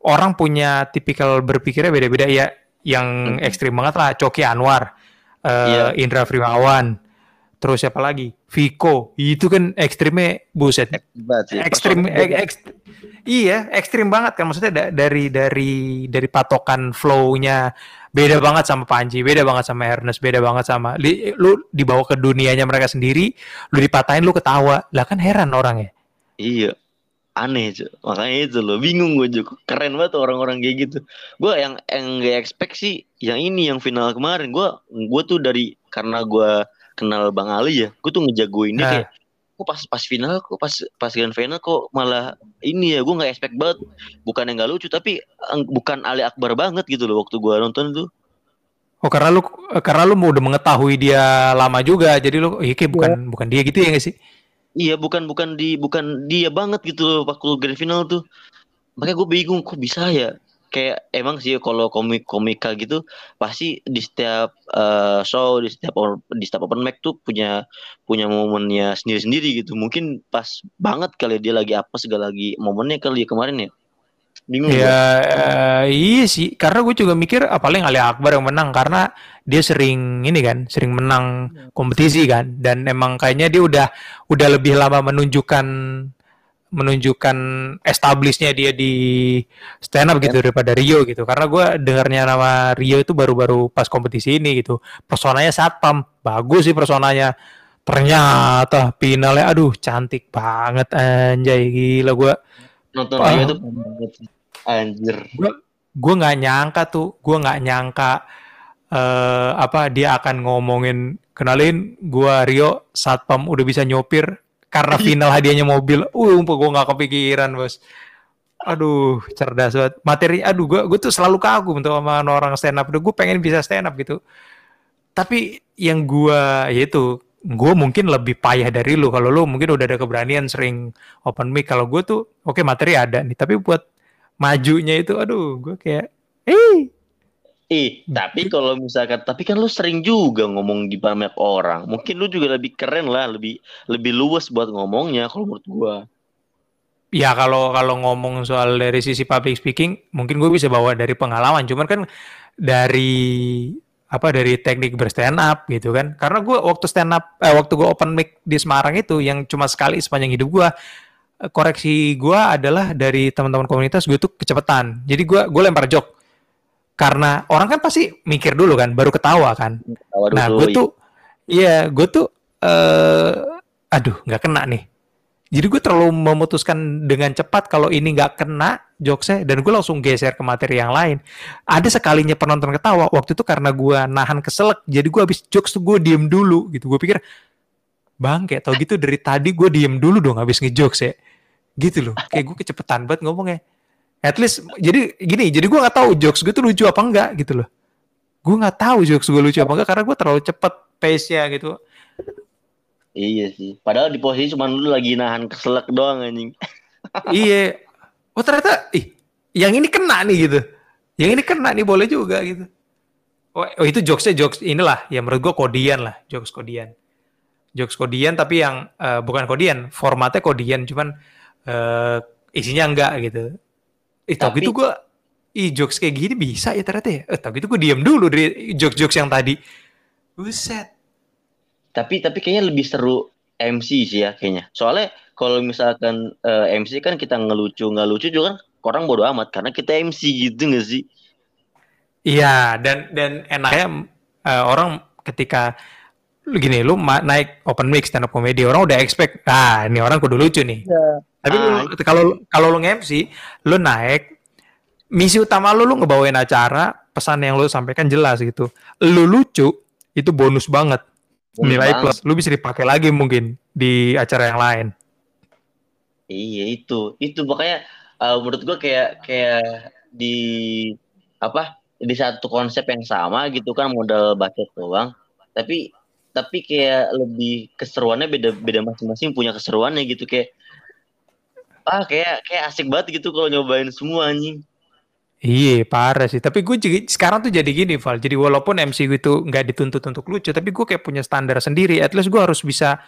B: orang punya tipikal berpikirnya beda-beda ya. Yang hmm. ekstrim banget lah, Coki Anwar, uh, yeah. Indra Frimawan, terus siapa lagi? Viko. Itu kan ekstrimnya buset. Ekstrim, ek, ekstrim Iya, ekstrim banget kan maksudnya da dari dari dari patokan flow-nya beda banget sama Panji, beda banget sama Ernest, beda banget sama li, lu dibawa ke dunianya mereka sendiri, lu dipatahin lu ketawa. Lah kan heran orang ya.
A: Iya. Aneh, cuy. Makanya itu loh, bingung gue juga. Keren banget orang-orang kayak gitu. Gue yang yang gak expect sih yang ini yang final kemarin. Gue gue tuh dari karena gue kenal Bang Ali ya, gue tuh ngejagoinnya nah. kayak kok pas pas final kok pas pas grand final kok malah ini ya gue nggak expect banget. Bukan yang nggak lucu tapi bukan Ali Akbar banget gitu loh waktu gue nonton itu.
B: Oh karena lu karena lu udah mengetahui dia lama juga jadi lu iya kayak bukan yeah. bukan dia gitu ya gak sih?
A: Iya bukan bukan di bukan dia banget gitu loh waktu grand final tuh. Makanya gue bingung kok bisa ya kayak emang sih kalau komik komika gitu pasti di setiap uh, show di setiap or, di setiap open mic tuh punya punya momennya sendiri sendiri gitu. Mungkin pas banget kali dia lagi apa segala lagi momennya kali ya kemarin ya.
B: Bingung ya uh, iya sih. Karena gue juga mikir apalagi Ali Akbar yang menang karena dia sering ini kan sering menang kompetisi kan. Dan emang kayaknya dia udah udah lebih lama menunjukkan menunjukkan establishnya dia di stand up gitu daripada Rio gitu. Karena gue dengarnya nama Rio itu baru-baru pas kompetisi ini gitu. Personanya satpam. Bagus sih personanya. Ternyata finalnya aduh cantik banget anjay. Gila gue
A: nonton Rio itu anjir.
B: Gue gue nggak nyangka tuh. Gue nggak nyangka uh, apa dia akan ngomongin kenalin gue Rio satpam udah bisa nyopir karena final hadiahnya mobil. Uh, umpah gue nggak kepikiran bos. Aduh, cerdas banget. Materi, aduh, gue gue tuh selalu kagum tuh sama orang stand up. Gue pengen bisa stand up gitu. Tapi yang gue, yaitu, gue mungkin lebih payah dari lu. Kalau lu mungkin udah ada keberanian sering open mic. Kalau gue tuh, oke okay, materi ada nih. Tapi buat majunya itu, aduh, gue kayak, eh,
A: Ih, tapi kalau misalkan, tapi kan lu sering juga ngomong di banyak orang. Mungkin lu juga lebih keren lah, lebih lebih luas buat ngomongnya kalau menurut gua.
B: Ya kalau kalau ngomong soal dari sisi public speaking, mungkin gue bisa bawa dari pengalaman. Cuman kan dari apa dari teknik berstand up gitu kan. Karena gue waktu stand up, eh, waktu gue open mic di Semarang itu yang cuma sekali sepanjang hidup gue, koreksi gue adalah dari teman-teman komunitas gue tuh kecepatan. Jadi gue gue lempar joke karena orang kan pasti mikir dulu kan baru ketawa kan ketawa nah gue tuh iya gue tuh uh, aduh nggak kena nih jadi gue terlalu memutuskan dengan cepat kalau ini nggak kena jokesnya dan gue langsung geser ke materi yang lain. Ada sekalinya penonton ketawa waktu itu karena gue nahan keselak. Jadi gue habis jokes tuh gue diem dulu gitu. Gue pikir bang kayak tau gitu dari tadi gue diem dulu dong habis ngejokes ya. Gitu loh. Kayak gue kecepetan banget ngomongnya at least jadi gini jadi gue nggak tahu jokes gue tuh lucu apa enggak gitu loh. Gue nggak tahu jokes gue lucu apa enggak karena gue terlalu cepet pace nya gitu.
A: Iya sih. Padahal di posisi cuma lu lagi nahan keselak doang anjing.
B: Iya. Oh ternyata ih yang ini kena nih gitu. Yang ini kena nih boleh juga gitu. Oh, oh itu jokesnya jokes inilah ya menurut gue kodian lah jokes kodian. Jokes kodian tapi yang uh, bukan kodian formatnya kodian cuman uh, isinya enggak gitu Eh, tau gitu gue, ih jokes kayak gini bisa ya ternyata ya. Eh, tau gitu gue diem dulu dari jokes-jokes yang tadi. Buset.
A: Tapi tapi kayaknya lebih seru MC sih ya kayaknya. Soalnya kalau misalkan uh, eh, MC kan kita ngelucu nggak lucu juga kan orang bodo amat karena kita MC gitu nggak sih?
B: Iya dan dan enaknya uh, orang ketika gini lu naik open mic stand up comedy orang udah expect ah ini orang kudu lucu nih. Ya. Tapi ah. kalau kalau lu nge-MC lu naik misi utama lu lu ngebawain acara pesan yang lu sampaikan jelas gitu. Lu lucu itu bonus banget. Nilai plus. Lu bisa dipakai lagi mungkin di acara yang lain.
A: Iya itu. Itu makanya uh, menurut gua kayak kayak di apa di satu konsep yang sama gitu kan modal bacot doang. Tapi tapi kayak lebih keseruannya beda beda masing-masing punya keseruannya gitu. Kayak ah kayak kayak asik banget gitu kalau nyobain semua anjing
B: Iya parah sih. Tapi gue juga sekarang tuh jadi gini Val. Jadi walaupun MC gue itu nggak dituntut untuk lucu, tapi gue kayak punya standar sendiri. At least gue harus bisa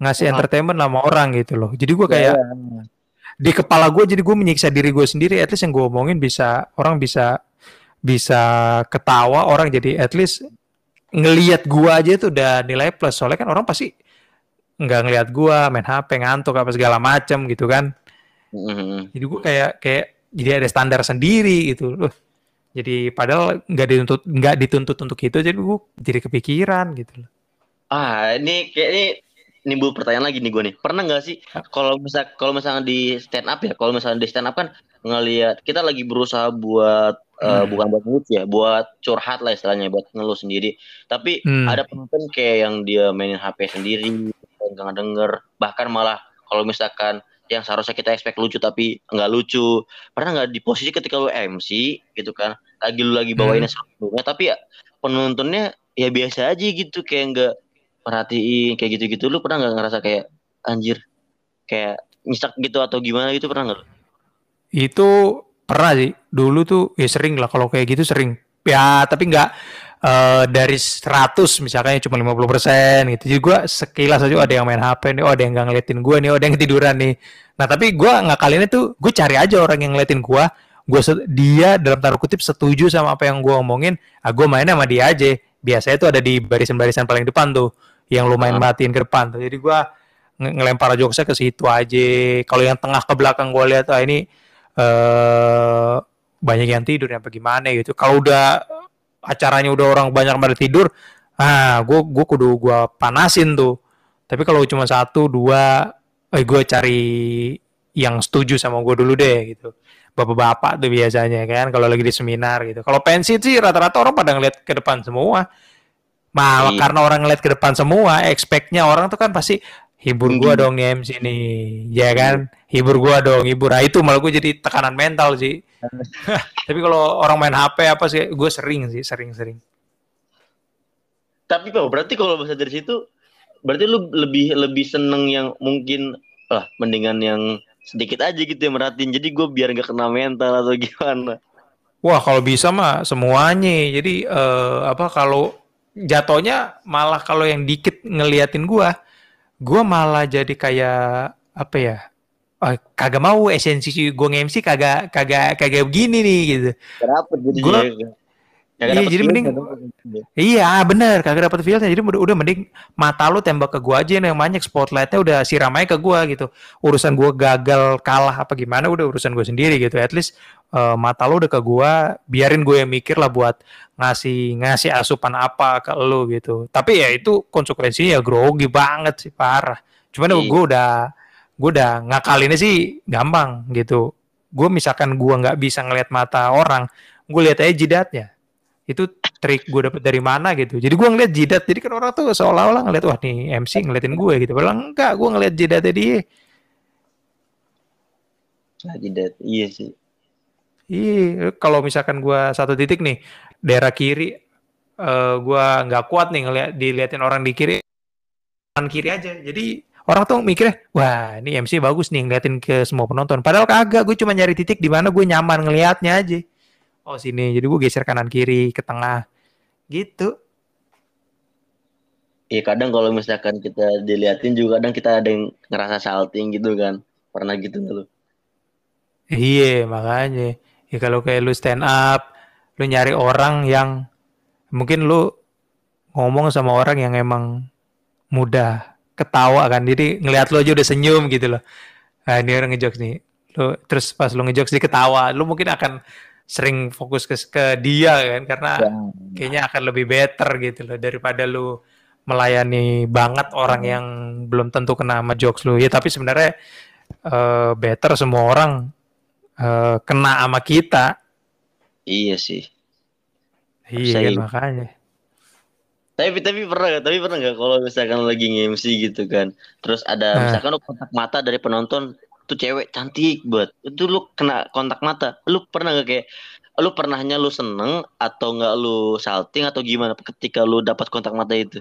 B: ngasih entertainment sama orang gitu loh. Jadi gue kayak yeah. Iya. di kepala gue jadi gue menyiksa diri gue sendiri. At least yang gue omongin bisa orang bisa bisa ketawa orang jadi at least ngelihat gue aja tuh udah nilai plus. Soalnya kan orang pasti nggak ngelihat gue main HP ngantuk apa segala macem gitu kan. Mm -hmm. Jadi gue kayak kayak jadi ada standar sendiri gitu loh jadi padahal nggak dituntut nggak dituntut untuk itu jadi gue jadi kepikiran gitu loh
A: ah ini kayak ini nimbul pertanyaan lagi nih gue nih pernah nggak sih kalau misal kalau misalnya di stand up ya kalau misalnya di stand up kan ngelihat kita lagi berusaha buat eh, hmm. uh, bukan buat ngelucu ya buat curhat lah istilahnya buat ngeluh sendiri tapi hmm. ada penonton kayak yang dia mainin HP sendiri nggak denger bahkan malah kalau misalkan yang seharusnya kita expect lucu tapi nggak lucu. Pernah nggak di posisi ketika lu MC gitu kan lagi lu lagi bawainnya hmm. sebelumnya tapi ya penontonnya ya biasa aja gitu kayak nggak perhatiin kayak gitu-gitu. Lu pernah nggak ngerasa kayak anjir kayak nyisak gitu atau gimana gitu? Pernah nggak
B: itu pernah sih. Dulu tuh ya sering lah kalau kayak gitu sering. Ya tapi nggak uh, dari 100 misalkan cuma 50% gitu. Jadi gue sekilas aja oh, ada yang main HP nih, oh ada yang nggak ngeliatin gue nih, oh ada yang ketiduran nih. Nah tapi gue nggak kali ini tuh gue cari aja orang yang ngeliatin gue. Gue dia dalam taruh kutip setuju sama apa yang gue omongin, ah gue mainnya sama dia aja. Biasanya tuh ada di barisan-barisan paling depan tuh, yang lumayan matiin ke depan tuh. Jadi gue ngelempar jokesnya ke situ aja. Kalau yang tengah ke belakang gue lihat ah ini uh, banyak yang tidur yang bagaimana gitu. Kalau udah acaranya udah orang banyak pada tidur, ah gue gue kudu gue panasin tuh. Tapi kalau cuma satu dua, eh gue cari yang setuju sama gue dulu deh gitu. Bapak-bapak tuh biasanya kan kalau lagi di seminar gitu. Kalau pensi sih rata-rata orang pada ngeliat ke depan semua. Malah iya. karena orang ngeliat ke depan semua, expectnya orang tuh kan pasti hibur gue dong nih MC nih, ya kan? Hibur gue dong, hibur. Nah itu malah gue jadi tekanan mental sih. Tapi kalau orang main HP apa sih, gue sering sih, sering-sering.
A: Tapi kok berarti kalau bahasa dari situ, berarti lu lebih lebih seneng yang mungkin lah mendingan yang sedikit aja gitu ya merhatiin. Jadi gue biar nggak kena mental atau gimana.
B: Wah kalau bisa mah semuanya. Jadi uh, apa kalau jatuhnya malah kalau yang dikit ngeliatin gue, gue malah jadi kayak apa ya oh, kagak mau esensi gue nge-MC kagak kagak kagak begini nih gitu. Kenapa jadi gua, iya, jadi mending iya bener kagak dapet feelnya jadi udah, udah mending mata lu tembak ke gua aja yang banyak spotlightnya udah siram aja ke gua gitu. Urusan gua gagal kalah apa gimana udah urusan gua sendiri gitu. At least uh, mata lu udah ke gua biarin gue yang mikir lah buat ngasih ngasih asupan apa ke lu gitu. Tapi ya itu konsekuensinya ya grogi banget sih parah. Cuman iya. gue udah gue udah ngakalinnya sih gampang gitu. Gue misalkan gue nggak bisa ngelihat mata orang gue lihat aja jidatnya itu trik gue dapet dari mana gitu. Jadi gue ngeliat jidat jadi kan orang tuh seolah-olah ngeliat wah nih MC ngeliatin gue gitu. Padahal enggak gue ngeliat jidatnya dia.
A: Nah, jidat. Iya sih.
B: Iya kalau misalkan gue satu titik nih daerah kiri uh, eh, gue nggak kuat nih ngeliat diliatin orang di kiri kanan kiri aja. Jadi orang tuh mikirnya wah ini MC bagus nih ngeliatin ke semua penonton. Padahal kagak gue cuma nyari titik di mana gue nyaman ngelihatnya aja oh sini. Jadi gue geser kanan kiri ke tengah. Gitu.
A: Iya kadang kalau misalkan kita diliatin juga kadang kita ada yang ngerasa salting gitu kan. Pernah gitu lu?
B: Iya makanya. Ya kalau kayak lu stand up lu nyari orang yang mungkin lu ngomong sama orang yang emang mudah ketawa kan. Jadi ngelihat lo aja udah senyum gitu loh. Nah, ini orang ngejokes nih. Lo terus pas lo ngejokes dia ketawa, lo mungkin akan sering fokus ke, ke dia kan karena ya. kayaknya akan lebih better gitu loh daripada lo melayani banget orang hmm. yang belum tentu kena sama jokes lo. Ya tapi sebenarnya uh, better semua orang uh, kena sama kita.
A: Iya sih.
B: Iya kan, makanya.
A: Tapi tapi pernah gak? Tapi pernah gak kalau misalkan lagi nge-MC gitu kan, terus ada nah. misalkan lu kontak mata dari penonton tuh cewek cantik buat itu lu kena kontak mata, lu pernah gak kayak lu pernahnya lu seneng atau nggak lu salting atau gimana ketika lu dapat kontak mata itu?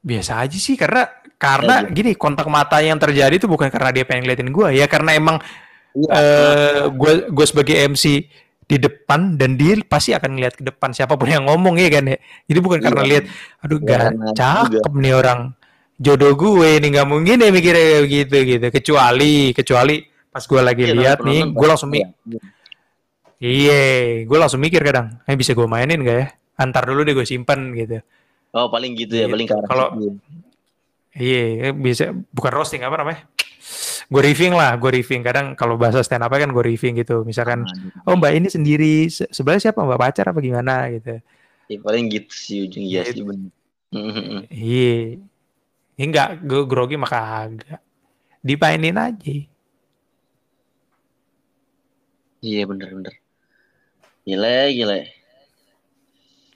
B: Biasa aja sih karena karena ya, gini kontak mata yang terjadi itu bukan karena dia pengen ngeliatin gue ya karena emang gue ya, uh, gue sebagai MC di depan dan dia pasti akan ngeliat ke depan siapa pun yang ngomong ya kan ya. Jadi bukan iya. karena lihat aduh ya, gak cakep nih orang jodoh gue ini nggak mungkin ya mikirnya begitu gitu kecuali kecuali pas gue lagi ya, lihat nih gue langsung mikir iya gue langsung mikir kadang eh bisa gue mainin gak ya antar dulu deh gue simpen gitu
A: oh paling gitu ya gitu. paling
B: kalau iya bisa bukan roasting apa namanya gue riffing lah, gue riffing. Kadang kalau bahasa stand up kan gue riffing gitu. Misalkan, oh mbak ini sendiri, se sebelah siapa mbak pacar apa gimana gitu.
A: Ya, paling gitu sih ujung iya sih.
B: Iya. Ini enggak, gue grogi maka agak. Dipainin aja.
A: Iya bener-bener. Gila, gila.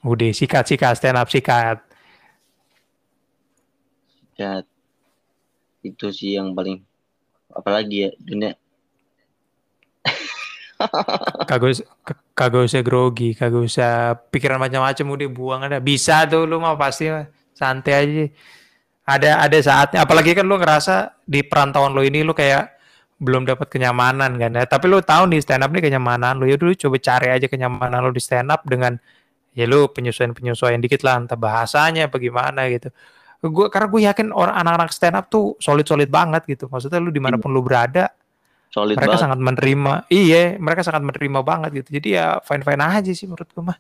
B: Udah sikat sikat stand up sikat.
A: Sikat. Itu sih yang paling apalagi ya dunia
B: kagak kagak usah grogi kagak usah pikiran macam-macam udah buang ada bisa tuh lu mau pasti santai aja ada ada saatnya. Apalagi kan lu ngerasa di perantauan lo ini lu kayak belum dapat kenyamanan kan ya. Tapi lu tahu nih stand up nih kenyamanan lu. Ya dulu coba cari aja kenyamanan lu di stand up dengan ya lu penyesuaian penyesuaian dikit lah entah bahasanya bagaimana gitu. Gue karena gue yakin orang anak-anak stand up tuh solid solid banget gitu. Maksudnya lu di mana pun lu berada solid mereka banget. sangat menerima. Iya mereka sangat menerima banget gitu. Jadi ya fine fine aja sih menurut gue mah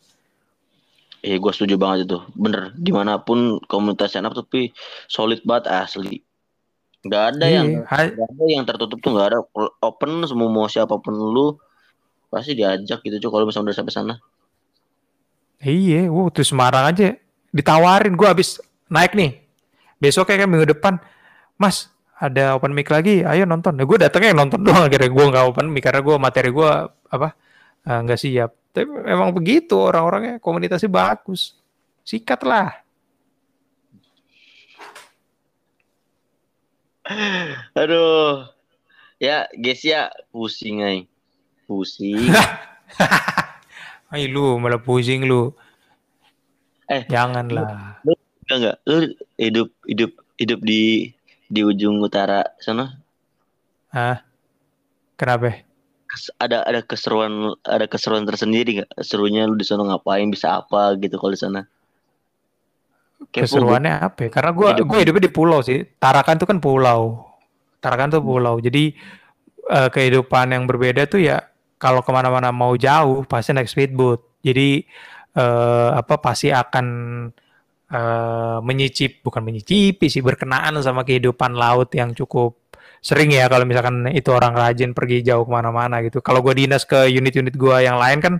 A: Iya gue setuju banget itu. Bener di mana pun komunitas stand up tapi solid banget asli. Nggak ada iya, yang gak ada yang tertutup tuh nggak ada. Open semua mau siapa pun lu pasti diajak gitu cuy kalau misalnya udah sampai sana.
B: Iya wow tuh Semarang aja ditawarin gue habis naik nih. Besok kayak minggu depan mas ada open mic lagi ayo nonton. Nah, gue datangnya nonton doang akhirnya gue nggak open mic karena gue materi gue apa eh, nggak uh, siap tapi emang begitu orang-orangnya komunitasnya bagus. Sikat lah
A: aduh. Ya guys ya pusing ay. Pusing.
B: Ay lu malah pusing lu. Eh. Janganlah.
A: Lu, enggak? Lu hidup hidup hidup di di ujung utara sana?
B: Ah kenapa
A: ada ada keseruan ada keseruan tersendiri nggak? Serunya lu di sana ngapain bisa apa gitu kalau di sana?
B: Keseruannya apa ya? karena gue gue hidupnya di pulau sih. Tarakan tuh kan pulau. Tarakan tuh pulau. Jadi uh, kehidupan yang berbeda tuh ya kalau ke mana-mana mau jauh pasti naik speedboat. Jadi uh, apa pasti akan uh, menyicip bukan menyicipi sih berkenaan sama kehidupan laut yang cukup sering ya kalau misalkan itu orang rajin pergi jauh ke mana-mana gitu. Kalau gue dinas ke unit-unit gue yang lain kan,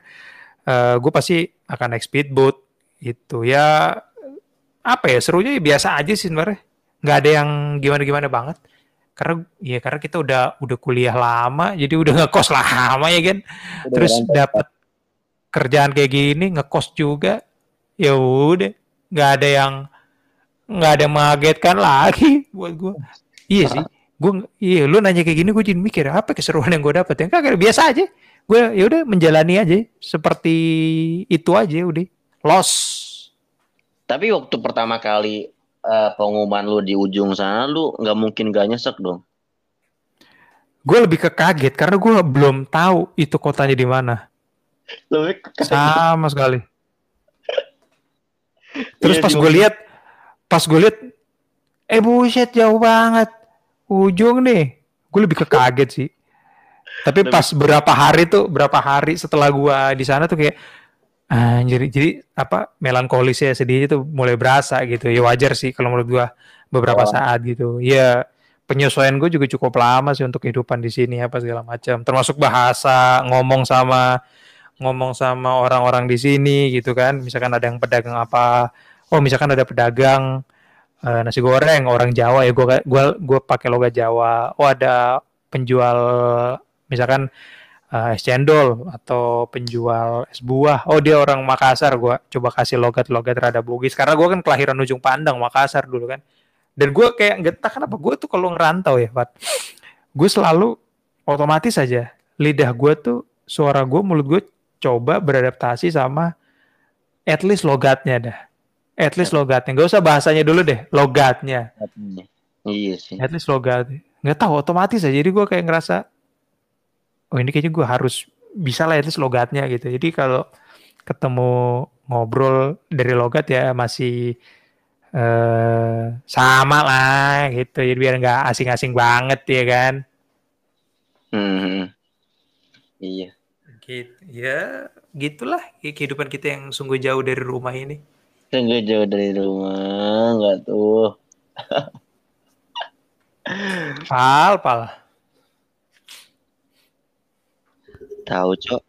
B: uh, eh, gue pasti akan naik speedboat itu ya apa ya serunya ya biasa aja sih sebenarnya. Nggak ada yang gimana-gimana banget. Karena ya karena kita udah udah kuliah lama jadi udah ngekos lama ya kan terus dapat kerjaan kayak gini ngekos juga ya udah. Nggak ada yang nggak ada mengagetkan lagi buat gue iya sih gue iya lu nanya kayak gini gue jadi mikir apa keseruan yang gue dapet ya? Kagak biasa aja. Gue ya udah menjalani aja. Seperti itu aja udah. Los.
A: Tapi waktu pertama kali uh, pengumuman lu di ujung sana lu nggak mungkin gak nyesek dong?
B: Gue lebih ke kaget karena gue belum tahu itu kotanya di mana. Sama sekali. Terus iya, pas gue lihat, pas gue lihat, eh buset jauh banget, ujung nih. Gue lebih ke kaget sih. Tapi pas berapa hari tuh, berapa hari setelah gue di sana tuh kayak, Anjir, jadi apa melankolis ya sedihnya tuh mulai berasa gitu. Ya wajar sih kalau menurut gua beberapa
A: Oh.
B: saat gitu. Ya penyesuaian gue juga cukup lama sih untuk kehidupan di sini apa segala macam. Termasuk bahasa, ngomong sama ngomong sama orang-orang di sini gitu kan. Misalkan ada yang pedagang apa, oh misalkan ada pedagang eh, nasi goreng orang Jawa ya gua gua gua pakai logat Jawa. Oh ada penjual misalkan eh, es cendol atau penjual es buah. Oh dia orang Makassar, gua coba kasih logat-logat rada Bugis karena gua kan kelahiran ujung pandang Makassar dulu kan. Dan gua kayak getah kenapa gua tuh kalau ngerantau ya, Pat. Gue selalu otomatis aja lidah gua tuh suara gua mulut gue coba beradaptasi sama at least logatnya dah. At least logatnya. Gak usah bahasanya dulu deh, logatnya.
A: Iya sih.
B: At least logatnya. Nggak tahu otomatis aja. Jadi gua kayak ngerasa oh ini kayaknya gue harus bisa lah at least logatnya gitu. Jadi kalau ketemu ngobrol dari logat ya masih eh sama lah gitu. Jadi biar nggak asing-asing banget ya kan.
A: Hmm. Iya.
B: Gitu. Ya gitulah kehidupan kita yang sungguh jauh dari rumah ini.
A: Kan gue jauh dari rumah, nggak tuh.
B: Pal, pal.
A: Tahu cok.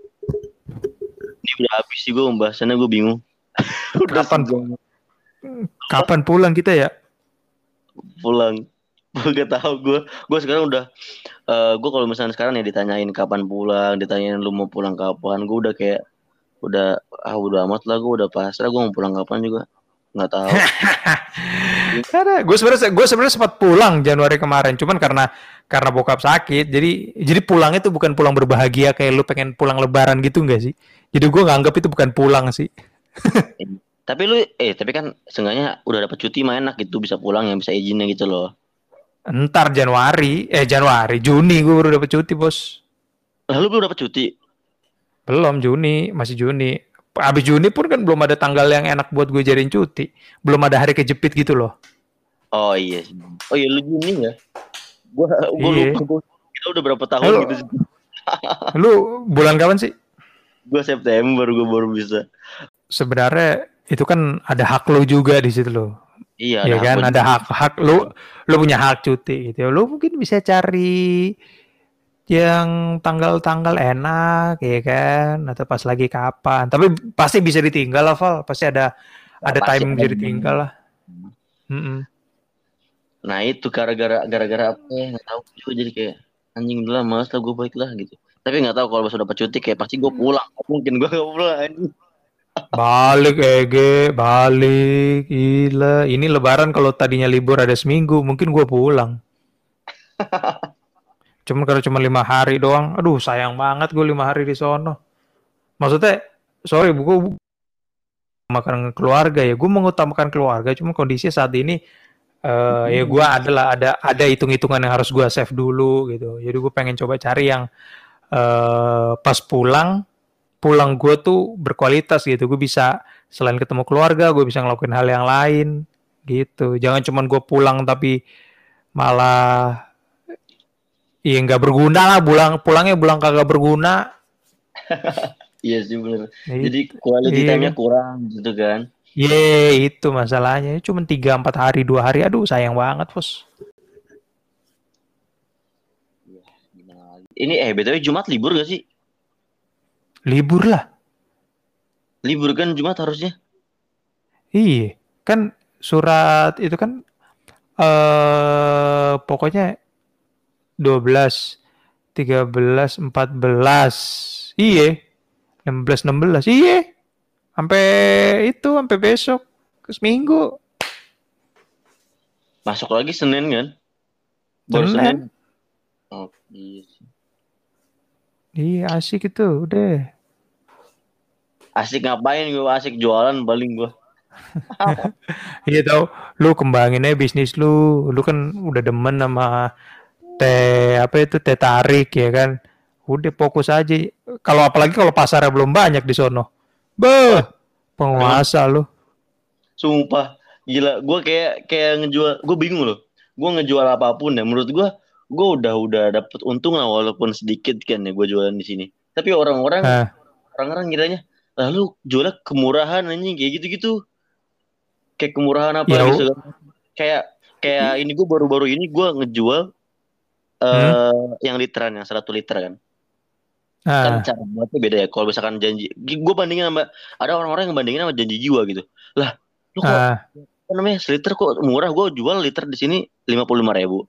A: Ini udah habis sih gue pembahasannya gue bingung. udah
B: Kapan?
A: sejam
B: Kapan pulang kita ya?
A: pulang. Gue tahu gue. Gue sekarang udah. eh gue kalau misalnya sekarang ya ditanyain kapan pulang, ditanyain lu mau pulang kapan, gue udah kayak udah ah udah amat lah gue udah pasrah gue mau pulang kapan juga nggak tahu
B: Karena gue sebenarnya gue sebenarnya sempat pulang Januari kemarin, cuman karena karena bokap sakit, jadi jadi pulangnya itu bukan pulang berbahagia kayak lu pengen pulang Lebaran gitu enggak sih? Jadi gue nganggap itu bukan pulang sih.
A: tapi lu eh tapi kan seenggaknya udah dapet cuti mah enak gitu bisa pulang yang bisa izinnya gitu loh
B: Ntar Januari, eh Januari, Juni gue baru dapet cuti bos.
A: lalu belum dapet cuti
B: Belum Juni, masih Juni. Abis Juni pun kan belum ada tanggal yang enak buat gue jadiin cuti. Belum ada hari kejepit gitu loh.
A: oh iya oh iya lu Juni ya gua gua
B: Iya.
A: lupa gua kita udah berapa tahun
B: Halo.
A: gitu
B: Lu bulan kapan sih?
A: gua September gua baru bisa
B: Sebenarnya itu kan ada hak lu juga di situ loh.
A: iya
B: ya kan ada hak hak lu lu punya hak cuti gitu lu mungkin bisa cari yang tanggal-tanggal enak ya kan? Atau pas lagi kapan? Tapi pasti bisa ditinggal lah Val. Pasti ada ada
A: pasti
B: timing
A: ada.
B: bisa ditinggal lah. Mm-mm.
A: nah itu gara-gara gara-gara apa ya? Nggak tahu. Juga jadi kayak anjing dulu lah males lah gue balik lah gitu. Tapi nggak tahu kalau sudah dapet cuti kayak pasti gue pulang. Mungkin gue gak pulang anjing.
B: Balik Ege balik. Gila. Ini lebaran kalau tadinya libur ada seminggu mungkin gua pulang cuman kalau cuma lima hari doang aduh sayang banget gue lima hari di sono. Maksudnya sorry gue makan keluarga ya. Gue mengutamakan keluarga cuma kondisi saat ini eh ya gue adalah ada ada hitung-hitungan yang harus gue save dulu gitu. Jadi gue pengen coba cari yang eh pas pulang pulang gue tuh berkualitas gitu. Gue bisa selain ketemu keluarga gue bisa ngelakuin hal yang lain gitu. Jangan cuman gue pulang tapi malah iya nggak berguna lah pulang pulangnya pulang kagak berguna
A: iya sih bener
B: Nah,
A: jadi quality
B: Iya.
A: time-nya kurang gitu kan
B: Ye, itu masalahnya. Cuma tiga empat hari, dua hari. Aduh, sayang banget, bos.
A: Ini eh btw Jumat libur gak sih
B: Libur lah.
A: libur kan Jumat harusnya
B: Iya, kan surat itu kan eh pokoknya 12, 13, 14. Iya. 16 16. Iya. Sampai itu sampai besok ke seminggu.
A: masuk lagi Senin kan baru
B: Senin.
A: Senin oh iya.
B: Iya, asik itu, udah.
A: asik ngapain gue asik jualan paling gue
B: Iya tau, lu kembangin aja bisnis lu. Lu kan udah demen sama teh apa itu teh tarik ya kan. Udah fokus aja. Kalau apalagi kalau pasarnya belum banyak di sono. Beh, penguasa lu.
A: sumpah gila gue kayak kayak ngejual gue bingung loh gue ngejual apa pun ya menurut gue gue udah udah dapet untung lah walaupun sedikit kan ya gue jualan di sini tapi orang-orang
B: Hah.
A: orang-orang kiranya lalu jualnya kemurahan anjing kayak gitu-gitu kayak kemurahan apa
B: Ya,
A: gitu kayak kayak ini gue baru-baru ini gue ngejual eh
B: Hmm.
A: yang literan yang satu liter kan. Kan
B: Ah,
A: cara buatnya beda ya. Kalau misalkan janji gue bandingin sama ada orang-orang yang bandingin sama janji jiwa gitu. Lah lu kok
B: ah,
A: apa namanya seliter kok murah? Gue jual liter di sini lima puluh lima ribu.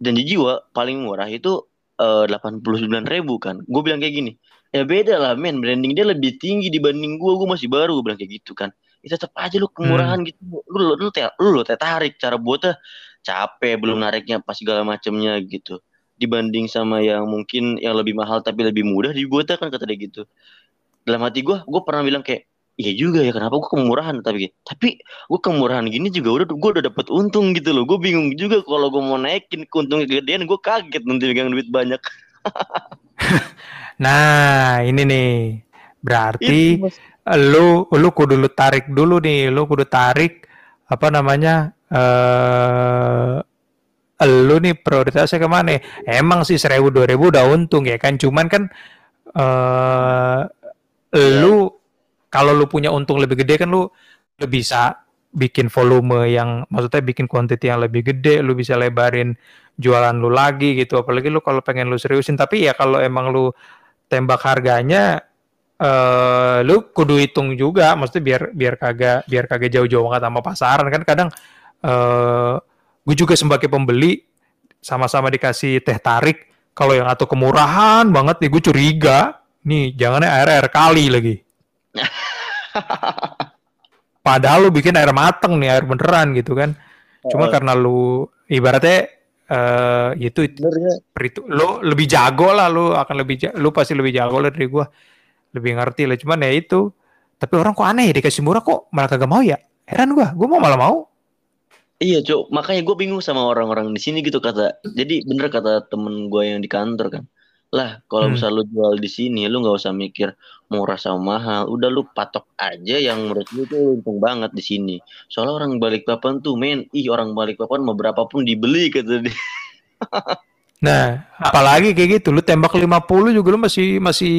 A: Janji jiwa paling murah itu eh, delapan puluh sembilan ribu kan. Gue bilang kayak gini ya beda lah men. Branding dia lebih tinggi dibanding gue gue masih baru gue bilang kayak gitu kan. Itu tetap aja lu kemurahan gitu. Lu lu lu, teh- lu, lu tertarik cara buatnya capek belum nariknya pas segala macamnya gitu. Dibanding sama yang mungkin yang lebih mahal tapi lebih mudah dibuatnya kan kata dia gitu. Dalam hati gue gue pernah bilang kayak iya juga ya kenapa gue kemurahan? Tapi tapi gue kemurahan gini juga udah gue udah dapet untung gitu loh. Gue bingung juga kalau gue mau naikin keuntungan kegedean gue kaget nanti megang duit banyak.
B: Nah, ini nih. Berarti
A: Itu,
B: lu lu kudu lu tarik dulu nih, lu kudu tarik apa namanya? Eh lu nih prioritasnya ke mana? Emang sih seribu dua ribu udah untung ya kan, cuman kan eh lu kalau lu punya untung lebih gede kan lu lu bisa bikin volume yang maksudnya bikin quantity yang lebih gede, lu bisa lebarin jualan lu lagi gitu. Apalagi lu kalau pengen lu seriusin, tapi ya kalau emang lu tembak harganya eh lu kudu hitung juga. Maksudnya biar biar kagak biar kagak jauh-jauh banget sama pasaran kan. Kadang eh gue juga sebagai pembeli sama-sama dikasih teh tarik. Kalau yang atau kemurahan banget nih gue curiga. Nih jangannya air air kali lagi. Padahal lu bikin air mateng nih air beneran gitu kan. Cuma
A: Oh.
B: karena lu ibaratnya eh itu
A: ya.
B: perhitu lu lebih jago lah lu akan lebih lu pasti lebih jago lah dari gua. Lebih ngerti lah cuman ya itu. Tapi orang kok aneh ya dikasih murah kok malah kagak mau ya? Heran gua gua mau malah mau
A: Iya, Cok. Makanya gue bingung sama orang-orang di sini gitu kata. Jadi bener kata temen gue yang di kantor kan. Lah, kalau
B: Hmm.
A: misal lu jual di sini, lu nggak usah mikir murah sama mahal. Udah lu patok aja yang menurut lu tuh untung banget di sini. Soalnya orang Balikpapan tuh, men, ih orang Balikpapan mau berapapun dibeli kata dia.
B: nah apalagi kayak gitu lu tembak 50 juga lu masih masih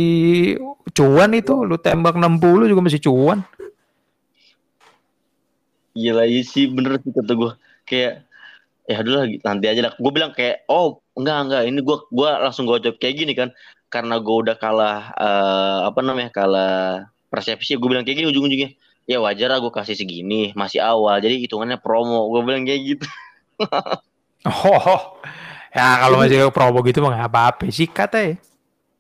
B: cuan itu lu tembak 60 juga masih cuan
A: Gila iya sih bener sih kata gue. Kayak ya lah nanti aja lah. Gue bilang kayak oh enggak enggak. Ini gue gua langsung gue jawab kayak gini kan. Karena gue udah kalah eh, apa namanya kalah persepsi gue bilang kayak gini ujung-ujungnya. Ya wajar lah gue kasih segini masih awal. Jadi hitungannya promo gue bilang kayak gitu.
B: Oh ya kalau masih promo gitu mah apa-apa sih kata ya.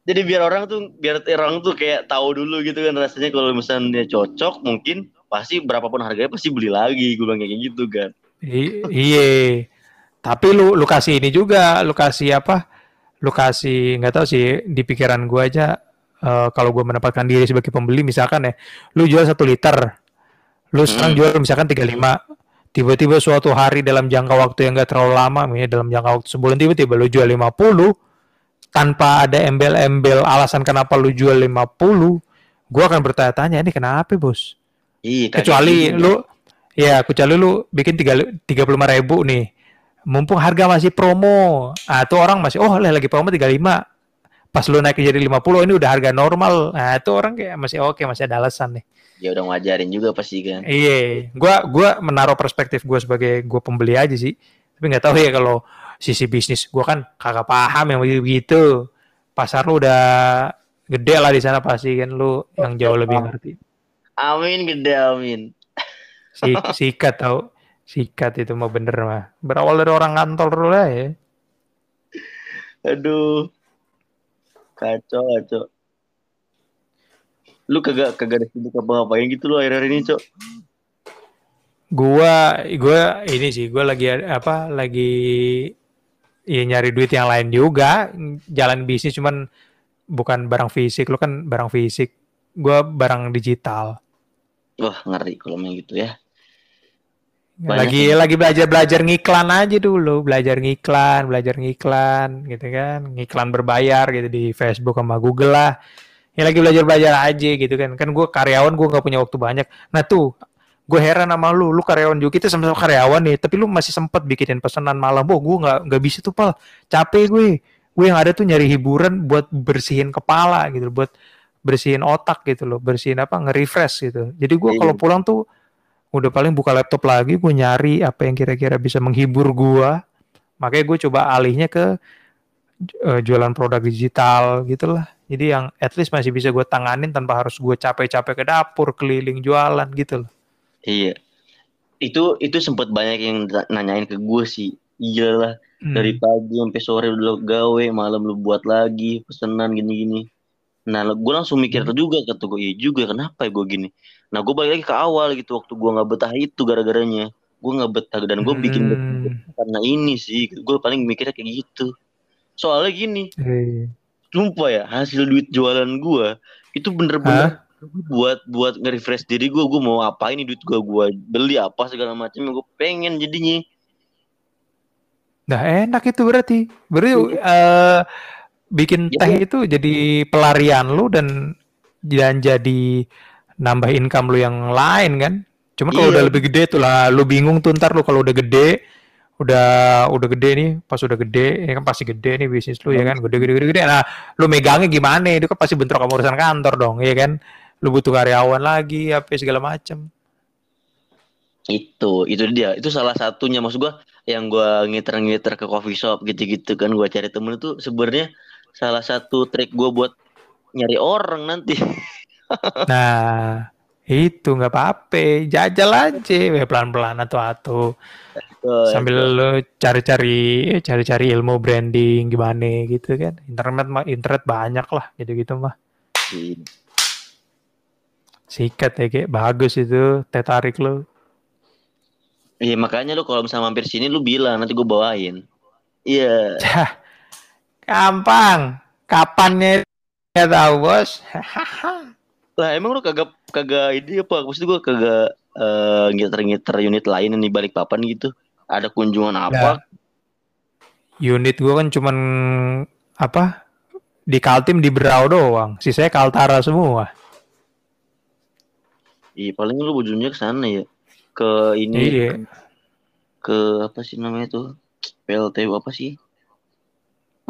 A: Jadi biar orang tuh biar orang tuh kayak tahu dulu gitu kan rasanya kalau misalnya dia cocok mungkin pasti berapapun harganya pasti beli lagi gue bilang kayak gitu kan
B: Iya. Tapi lu lu kasih ini juga, lu kasih apa? Lu kasih nggak tahu sih di pikiran gua aja eh, kalau gua menempatkan diri sebagai pembeli misalkan ya, lu jual satu liter, lu sekarang
A: Hmm.
B: jual misalkan 35 tiba-tiba suatu hari dalam jangka waktu yang gak terlalu lama, misalnya dalam jangka waktu sebulan tiba-tiba lu jual 50 tanpa ada embel-embel alasan kenapa lu jual 50, gua akan bertanya-tanya ini kenapa bos?
A: Iya
B: kecuali lu ya kecuali lu bikin tiga tiga puluh ribu nih. Mumpung harga masih promo. Ah tuh orang masih oh lagi promo 35 pas lu naik jadi 50 ini udah harga normal. Nah itu orang kayak masih oke masih ada alasan nih.
A: Ya udah ngajarin juga pasti kan.
B: Iya gua gua menaruh perspektif gua sebagai gua pembeli aja sih. Tapi nggak tahu ya kalau sisi bisnis gua kan kagak paham yang begitu. Pasar lu udah gede lah di sana pasti kan lu yang jauh lebih ngerti
A: amin gede amin.
B: Si, sikat tau. Sikat itu mah bener mah. Berawal dari orang kantor dulu lah ya.
A: Aduh. Kacau, kacau. Lu kagak kagak ada sibuk apa ngapain gitu lu akhir-akhir ini, Cok.
B: gua gua ini sih gua lagi apa lagi ya nyari duit yang lain juga. Jalan bisnis cuman bukan barang fisik. Lu kan barang fisik. Gua barang digital
A: Wah, ngeri kalau main gitu ya. Banyak
B: lagi lagi belajar belajar ngiklan aja dulu. Belajar ngiklan belajar ngiklan gitu kan. Ngiklan berbayar gitu di Facebook sama Google lah. Ya lagi belajar belajar aja gitu kan. Kan gue karyawan gue nggak punya waktu banyak. Nah tuh gue heran sama lu. Lu karyawan juga kita sama-sama karyawan nih. Tapi lu masih sempet bikinin pesanan malam. Oh gue nggak nggak bisa tuh pal. Capek gue. Gue yang ada tuh nyari hiburan buat bersihin kepala gitu buat bersihin otak gitu loh, bersihin apa nge-refresh gitu. Jadi gue
A: Iya.
B: kalau pulang tuh udah paling buka laptop lagi, gue nyari apa yang kira-kira bisa menghibur gue. Makanya gue coba alihnya ke eh, jualan produk digital gitulah. Jadi yang at least masih bisa gue tanganin tanpa harus gue capek-capek ke dapur keliling jualan gitu loh.
A: Iya. Itu itu sempat banyak yang na- nanyain ke gue sih. Iya lah,
B: Hmm.
A: dari pagi sampai sore lu gawe, malam lu buat lagi pesanan gini-gini. Nah, gue langsung mikir
B: Hmm.
A: juga kata gue, iya juga kenapa ya gue gini. Nah, gue balik lagi ke awal gitu waktu gue nggak betah itu gara-garanya. Gue nggak betah dan gue bikin
B: Hmm.
A: karena ini sih. Gue paling mikirnya kayak gitu. Soalnya gini,
B: Iya.
A: sumpah ya hasil duit jualan gue itu bener-bener buat buat nge-refresh diri gue. Gue mau apa ini duit gue, gue beli apa segala macam gue pengen jadinya.
B: Nah enak itu berarti. Berarti eh, bikin
A: Ya,
B: teh itu jadi pelarian lu dan dan jadi nambah income lu yang lain kan. Cuman kalau
A: Iya.
B: udah lebih gede tuh lah, lu bingung tuh ntar lu kalau udah gede, udah udah gede nih, pas udah gede, ya kan pasti gede nih bisnis lu ya kan, gede gede gede gede. Nah, lu megangnya gimana? Itu kan pasti bentrok sama urusan kantor dong, ya kan? Lu butuh karyawan lagi, apa segala macem.
A: Itu, itu dia. Itu salah satunya maksud gua yang gua ngiter-ngiter ke coffee shop gitu-gitu kan gua cari temen itu sebenarnya salah satu trik gua buat nyari orang nanti.
B: Nah, itu nggak apa-apa, jajal aja, ya pelan-pelan atau atau sambil lo cari-cari cari-cari ilmu branding gimana gitu kan. Internet mah internet banyak lah gitu-gitu mah. Sikat ya kayak bagus itu, teh tarik lo.
A: Iya makanya lu kalau misalnya mampir sini lu bilang nanti gua bawain. Iya.
B: Cah, gampang. Kapannya ya tahu bos.
A: Lah emang lu kagak kagak ini apa? Maksud gua kagak eh, ngiter-ngiter unit lain nih balik papan gitu. Ada kunjungan apa?
B: Unit gua kan cuman apa di Kaltim di Berau doang. Sisanya Kaltara semua.
A: Iya paling lu ujungnya ke sana ya. Ke ini
B: Iya.
A: ke apa sih namanya tuh? PLTU apa sih?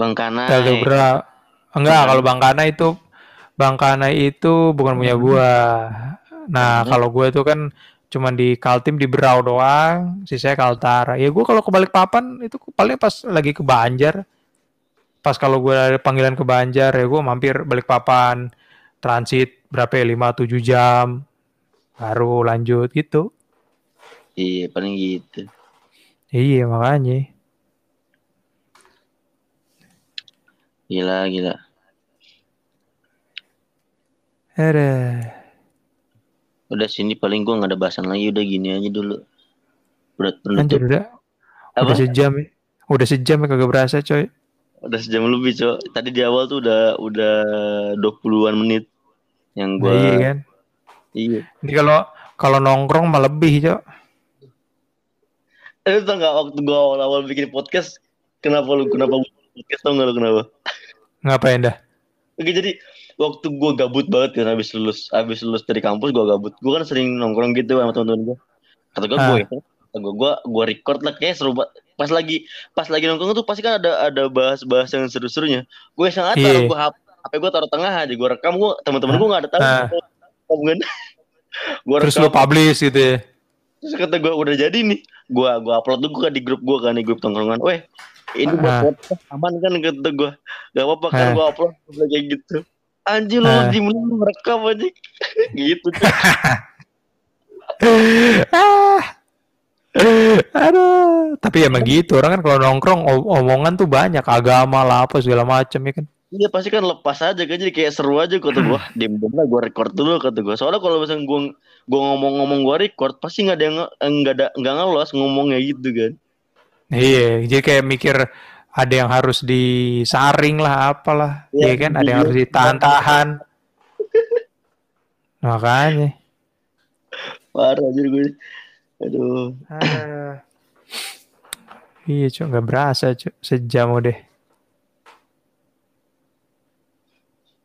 A: Bangkana.
B: Teldo Berau. Enggak, kalau Bangkana itu Bangkana itu bukan punya gua. Nah,
A: Bangkana?
B: kalau gua itu kan cuman di Kaltim di Berau doang, sisanya Kaltara. Ya gua kalau ke Balikpapan itu paling pas lagi ke Banjar. Pas kalau gua ada panggilan ke Banjar ya gua mampir Balikpapan transit berapa ya 5 7 jam baru lanjut gitu.
A: Iya paling gitu.
B: Iya, makanya.
A: Gila gila.
B: Ada.
A: Udah sini paling gua nggak ada bahasan lagi udah gini aja dulu.
B: Anjir
A: penutup.
B: udah
A: Apa?
B: udah sejam ya. Udah sejam ya kagak berasa, coy.
A: Udah sejam lebih, Cok. Tadi di awal tuh udah udah 20-an menit yang
B: Nah,
A: gua
B: iya kan.
A: iya.
B: Ini kalau kalau nongkrong mah lebih, Cok.
A: Eh, tau gak waktu gua awal-awal bikin podcast, kenapa lu kenapa bikin podcast tau gak lu kenapa?
B: Ngapain dah?
A: Oke, jadi waktu gua gabut banget kan habis lulus habis lulus dari kampus gua gabut. Gua kan sering nongkrong gitu sama teman-teman gua. Kata gua
B: Ah.
A: gua ya, gua gua gua record lah kayak seru banget. Pas lagi pas lagi nongkrong tuh pasti kan ada ada bahas-bahas yang seru-serunya. Gue iseng aja taruh
B: Iya.
A: gua HP, HP gua taruh tengah aja, gua rekam gua teman-teman gua enggak ada tahu.
B: Ah.
A: Bukan. gua
B: Terus lu publish gitu ya.
A: terus kata gua udah jadi nih. Gua gua upload tuh gua di grup gua kan di grup tongkrongan. Weh, ini buat
B: Ah.
A: podcast aman kan kata gua. Gak apa-apa kan
B: Ah.
A: gua upload kayak gitu. Anjir
B: Ah.
A: di mana merekam aja. gitu.
B: ah. Aduh, tapi emang gitu orang kan kalau nongkrong omongan tuh banyak agama lah apa segala macam ya kan.
A: Iya pasti kan lepas aja kan jadi kayak seru aja kata gua. Diam diam lah gua record dulu kata gua. Soalnya kalau misalnya gua gua ngomong-ngomong gua record pasti nggak ada yang nggak ada nggak ngelos ngomongnya gitu kan.
B: Iya, jadi kayak mikir ada yang harus disaring lah apalah,
A: Iya,
B: iya kan? Ada yang
A: iya.
B: harus ditahan-tahan. Makanya.
A: Parah aja gue. Aduh.
B: Ah. Iya, cok nggak berasa, cok sejam udah.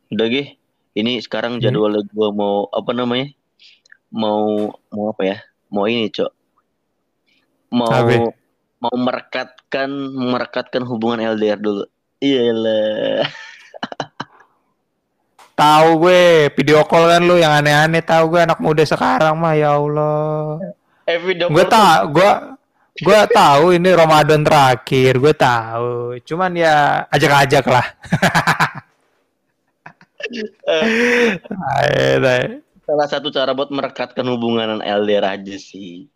A: Udah ge. Ini sekarang
B: Hmm.
A: jadwal gua mau apa namanya? Mau mau apa ya? Mau ini, Cok. Mau
B: Apa?
A: Mau merekatkan merekatkan hubungan LDR dulu. Iyalah.
B: tahu gue video call kan lu yang aneh-aneh tahu gue anak muda sekarang mah ya Allah.
A: Eh video
B: Gue tak gue gue tahu ini Ramadan terakhir gue tahu cuman ya ajak-ajak lah
A: salah satu cara buat merekatkan hubungan LDR aja sih.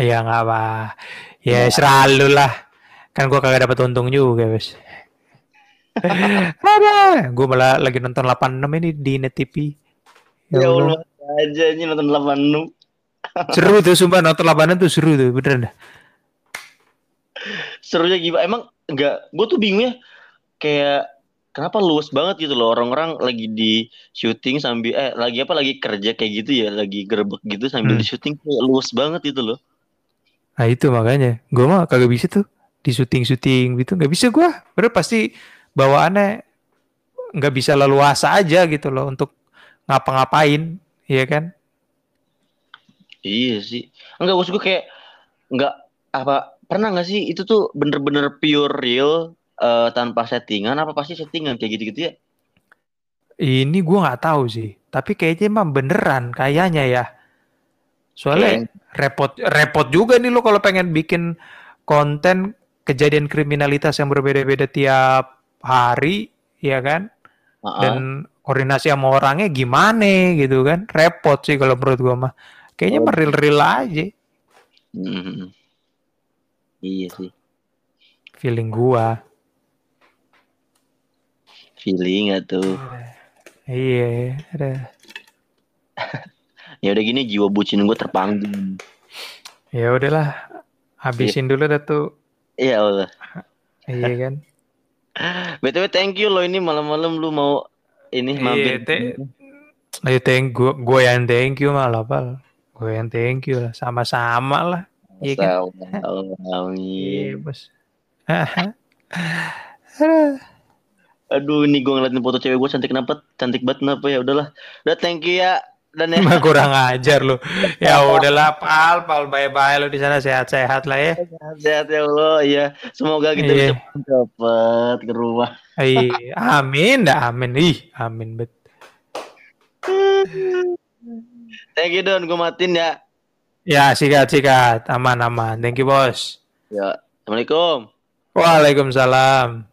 B: ya nggak apa ya selalu lah kan gue kagak dapat untung juga bos ada gue malah lagi nonton 86 ini di net TV
A: Ya
B: ya Allah.
A: Aja ini nonton 86.
B: seru tuh sumpah nonton 86 tuh seru tuh beneran dah.
A: Serunya gimana? Emang enggak, gue tuh bingung ya. Kayak kenapa luas banget gitu loh orang-orang lagi di syuting sambil eh lagi apa lagi kerja kayak gitu ya, lagi gerbek gitu sambil
B: Hmm.
A: di syuting kayak luas banget itu loh.
B: Nah itu makanya gue mah kagak bisa tuh di syuting-syuting gitu nggak bisa gue. Bener pasti bawaannya nggak bisa leluasa aja gitu loh untuk ngapa-ngapain, iya kan?
A: Iya sih. Enggak maksud gue kayak enggak apa pernah nggak sih itu tuh bener-bener pure real eh, tanpa settingan apa pasti settingan kayak gitu-gitu ya?
B: Ini gue nggak tahu sih, tapi kayaknya emang beneran kayaknya ya. Soalnya repot repot juga nih lo kalau pengen bikin konten kejadian kriminalitas yang berbeda-beda tiap hari, ya kan?
A: Heeh.
B: dan koordinasi sama orangnya gimana gitu kan repot sih kalau menurut gua mah kayaknya
A: Oh.
B: mah real-real aja
A: Hmm. Iya sih.
B: feeling gua
A: Feeling atau
B: iya ada
A: ya udah gini jiwa bucin gue terpanggung.
B: ya udahlah habisin dulu dah tuh
A: Iya Allah.
B: iya kan
A: BTW thank you loh ini malam-malam lu mau ini
B: Iya,
A: mampir.
B: ayo thank gua gua yang thank you malah pal gua yang thank you lah sama-sama lah iya kan iya bos Aduh.
A: Aduh ini gue ngeliatin foto cewek gue cantik kenapa cantik banget kenapa ya udahlah. Udah thank you ya. Dan ya.
B: Kurang ajar lu. Ya udahlah, pal, pal, bye-bye lu di sana sehat-sehat lah ya.
A: Sehat ya Allah ya. Semoga kita
B: Iya.
A: bisa cepat ke rumah.
B: Ih, amin, dah amin. Ih, amin bet.
A: Thank you Don, gue matiin ya.
B: Ya, sikat, sikat. Aman, aman. Thank you, bos.
A: Ya. Assalamualaikum.
B: Waalaikumsalam.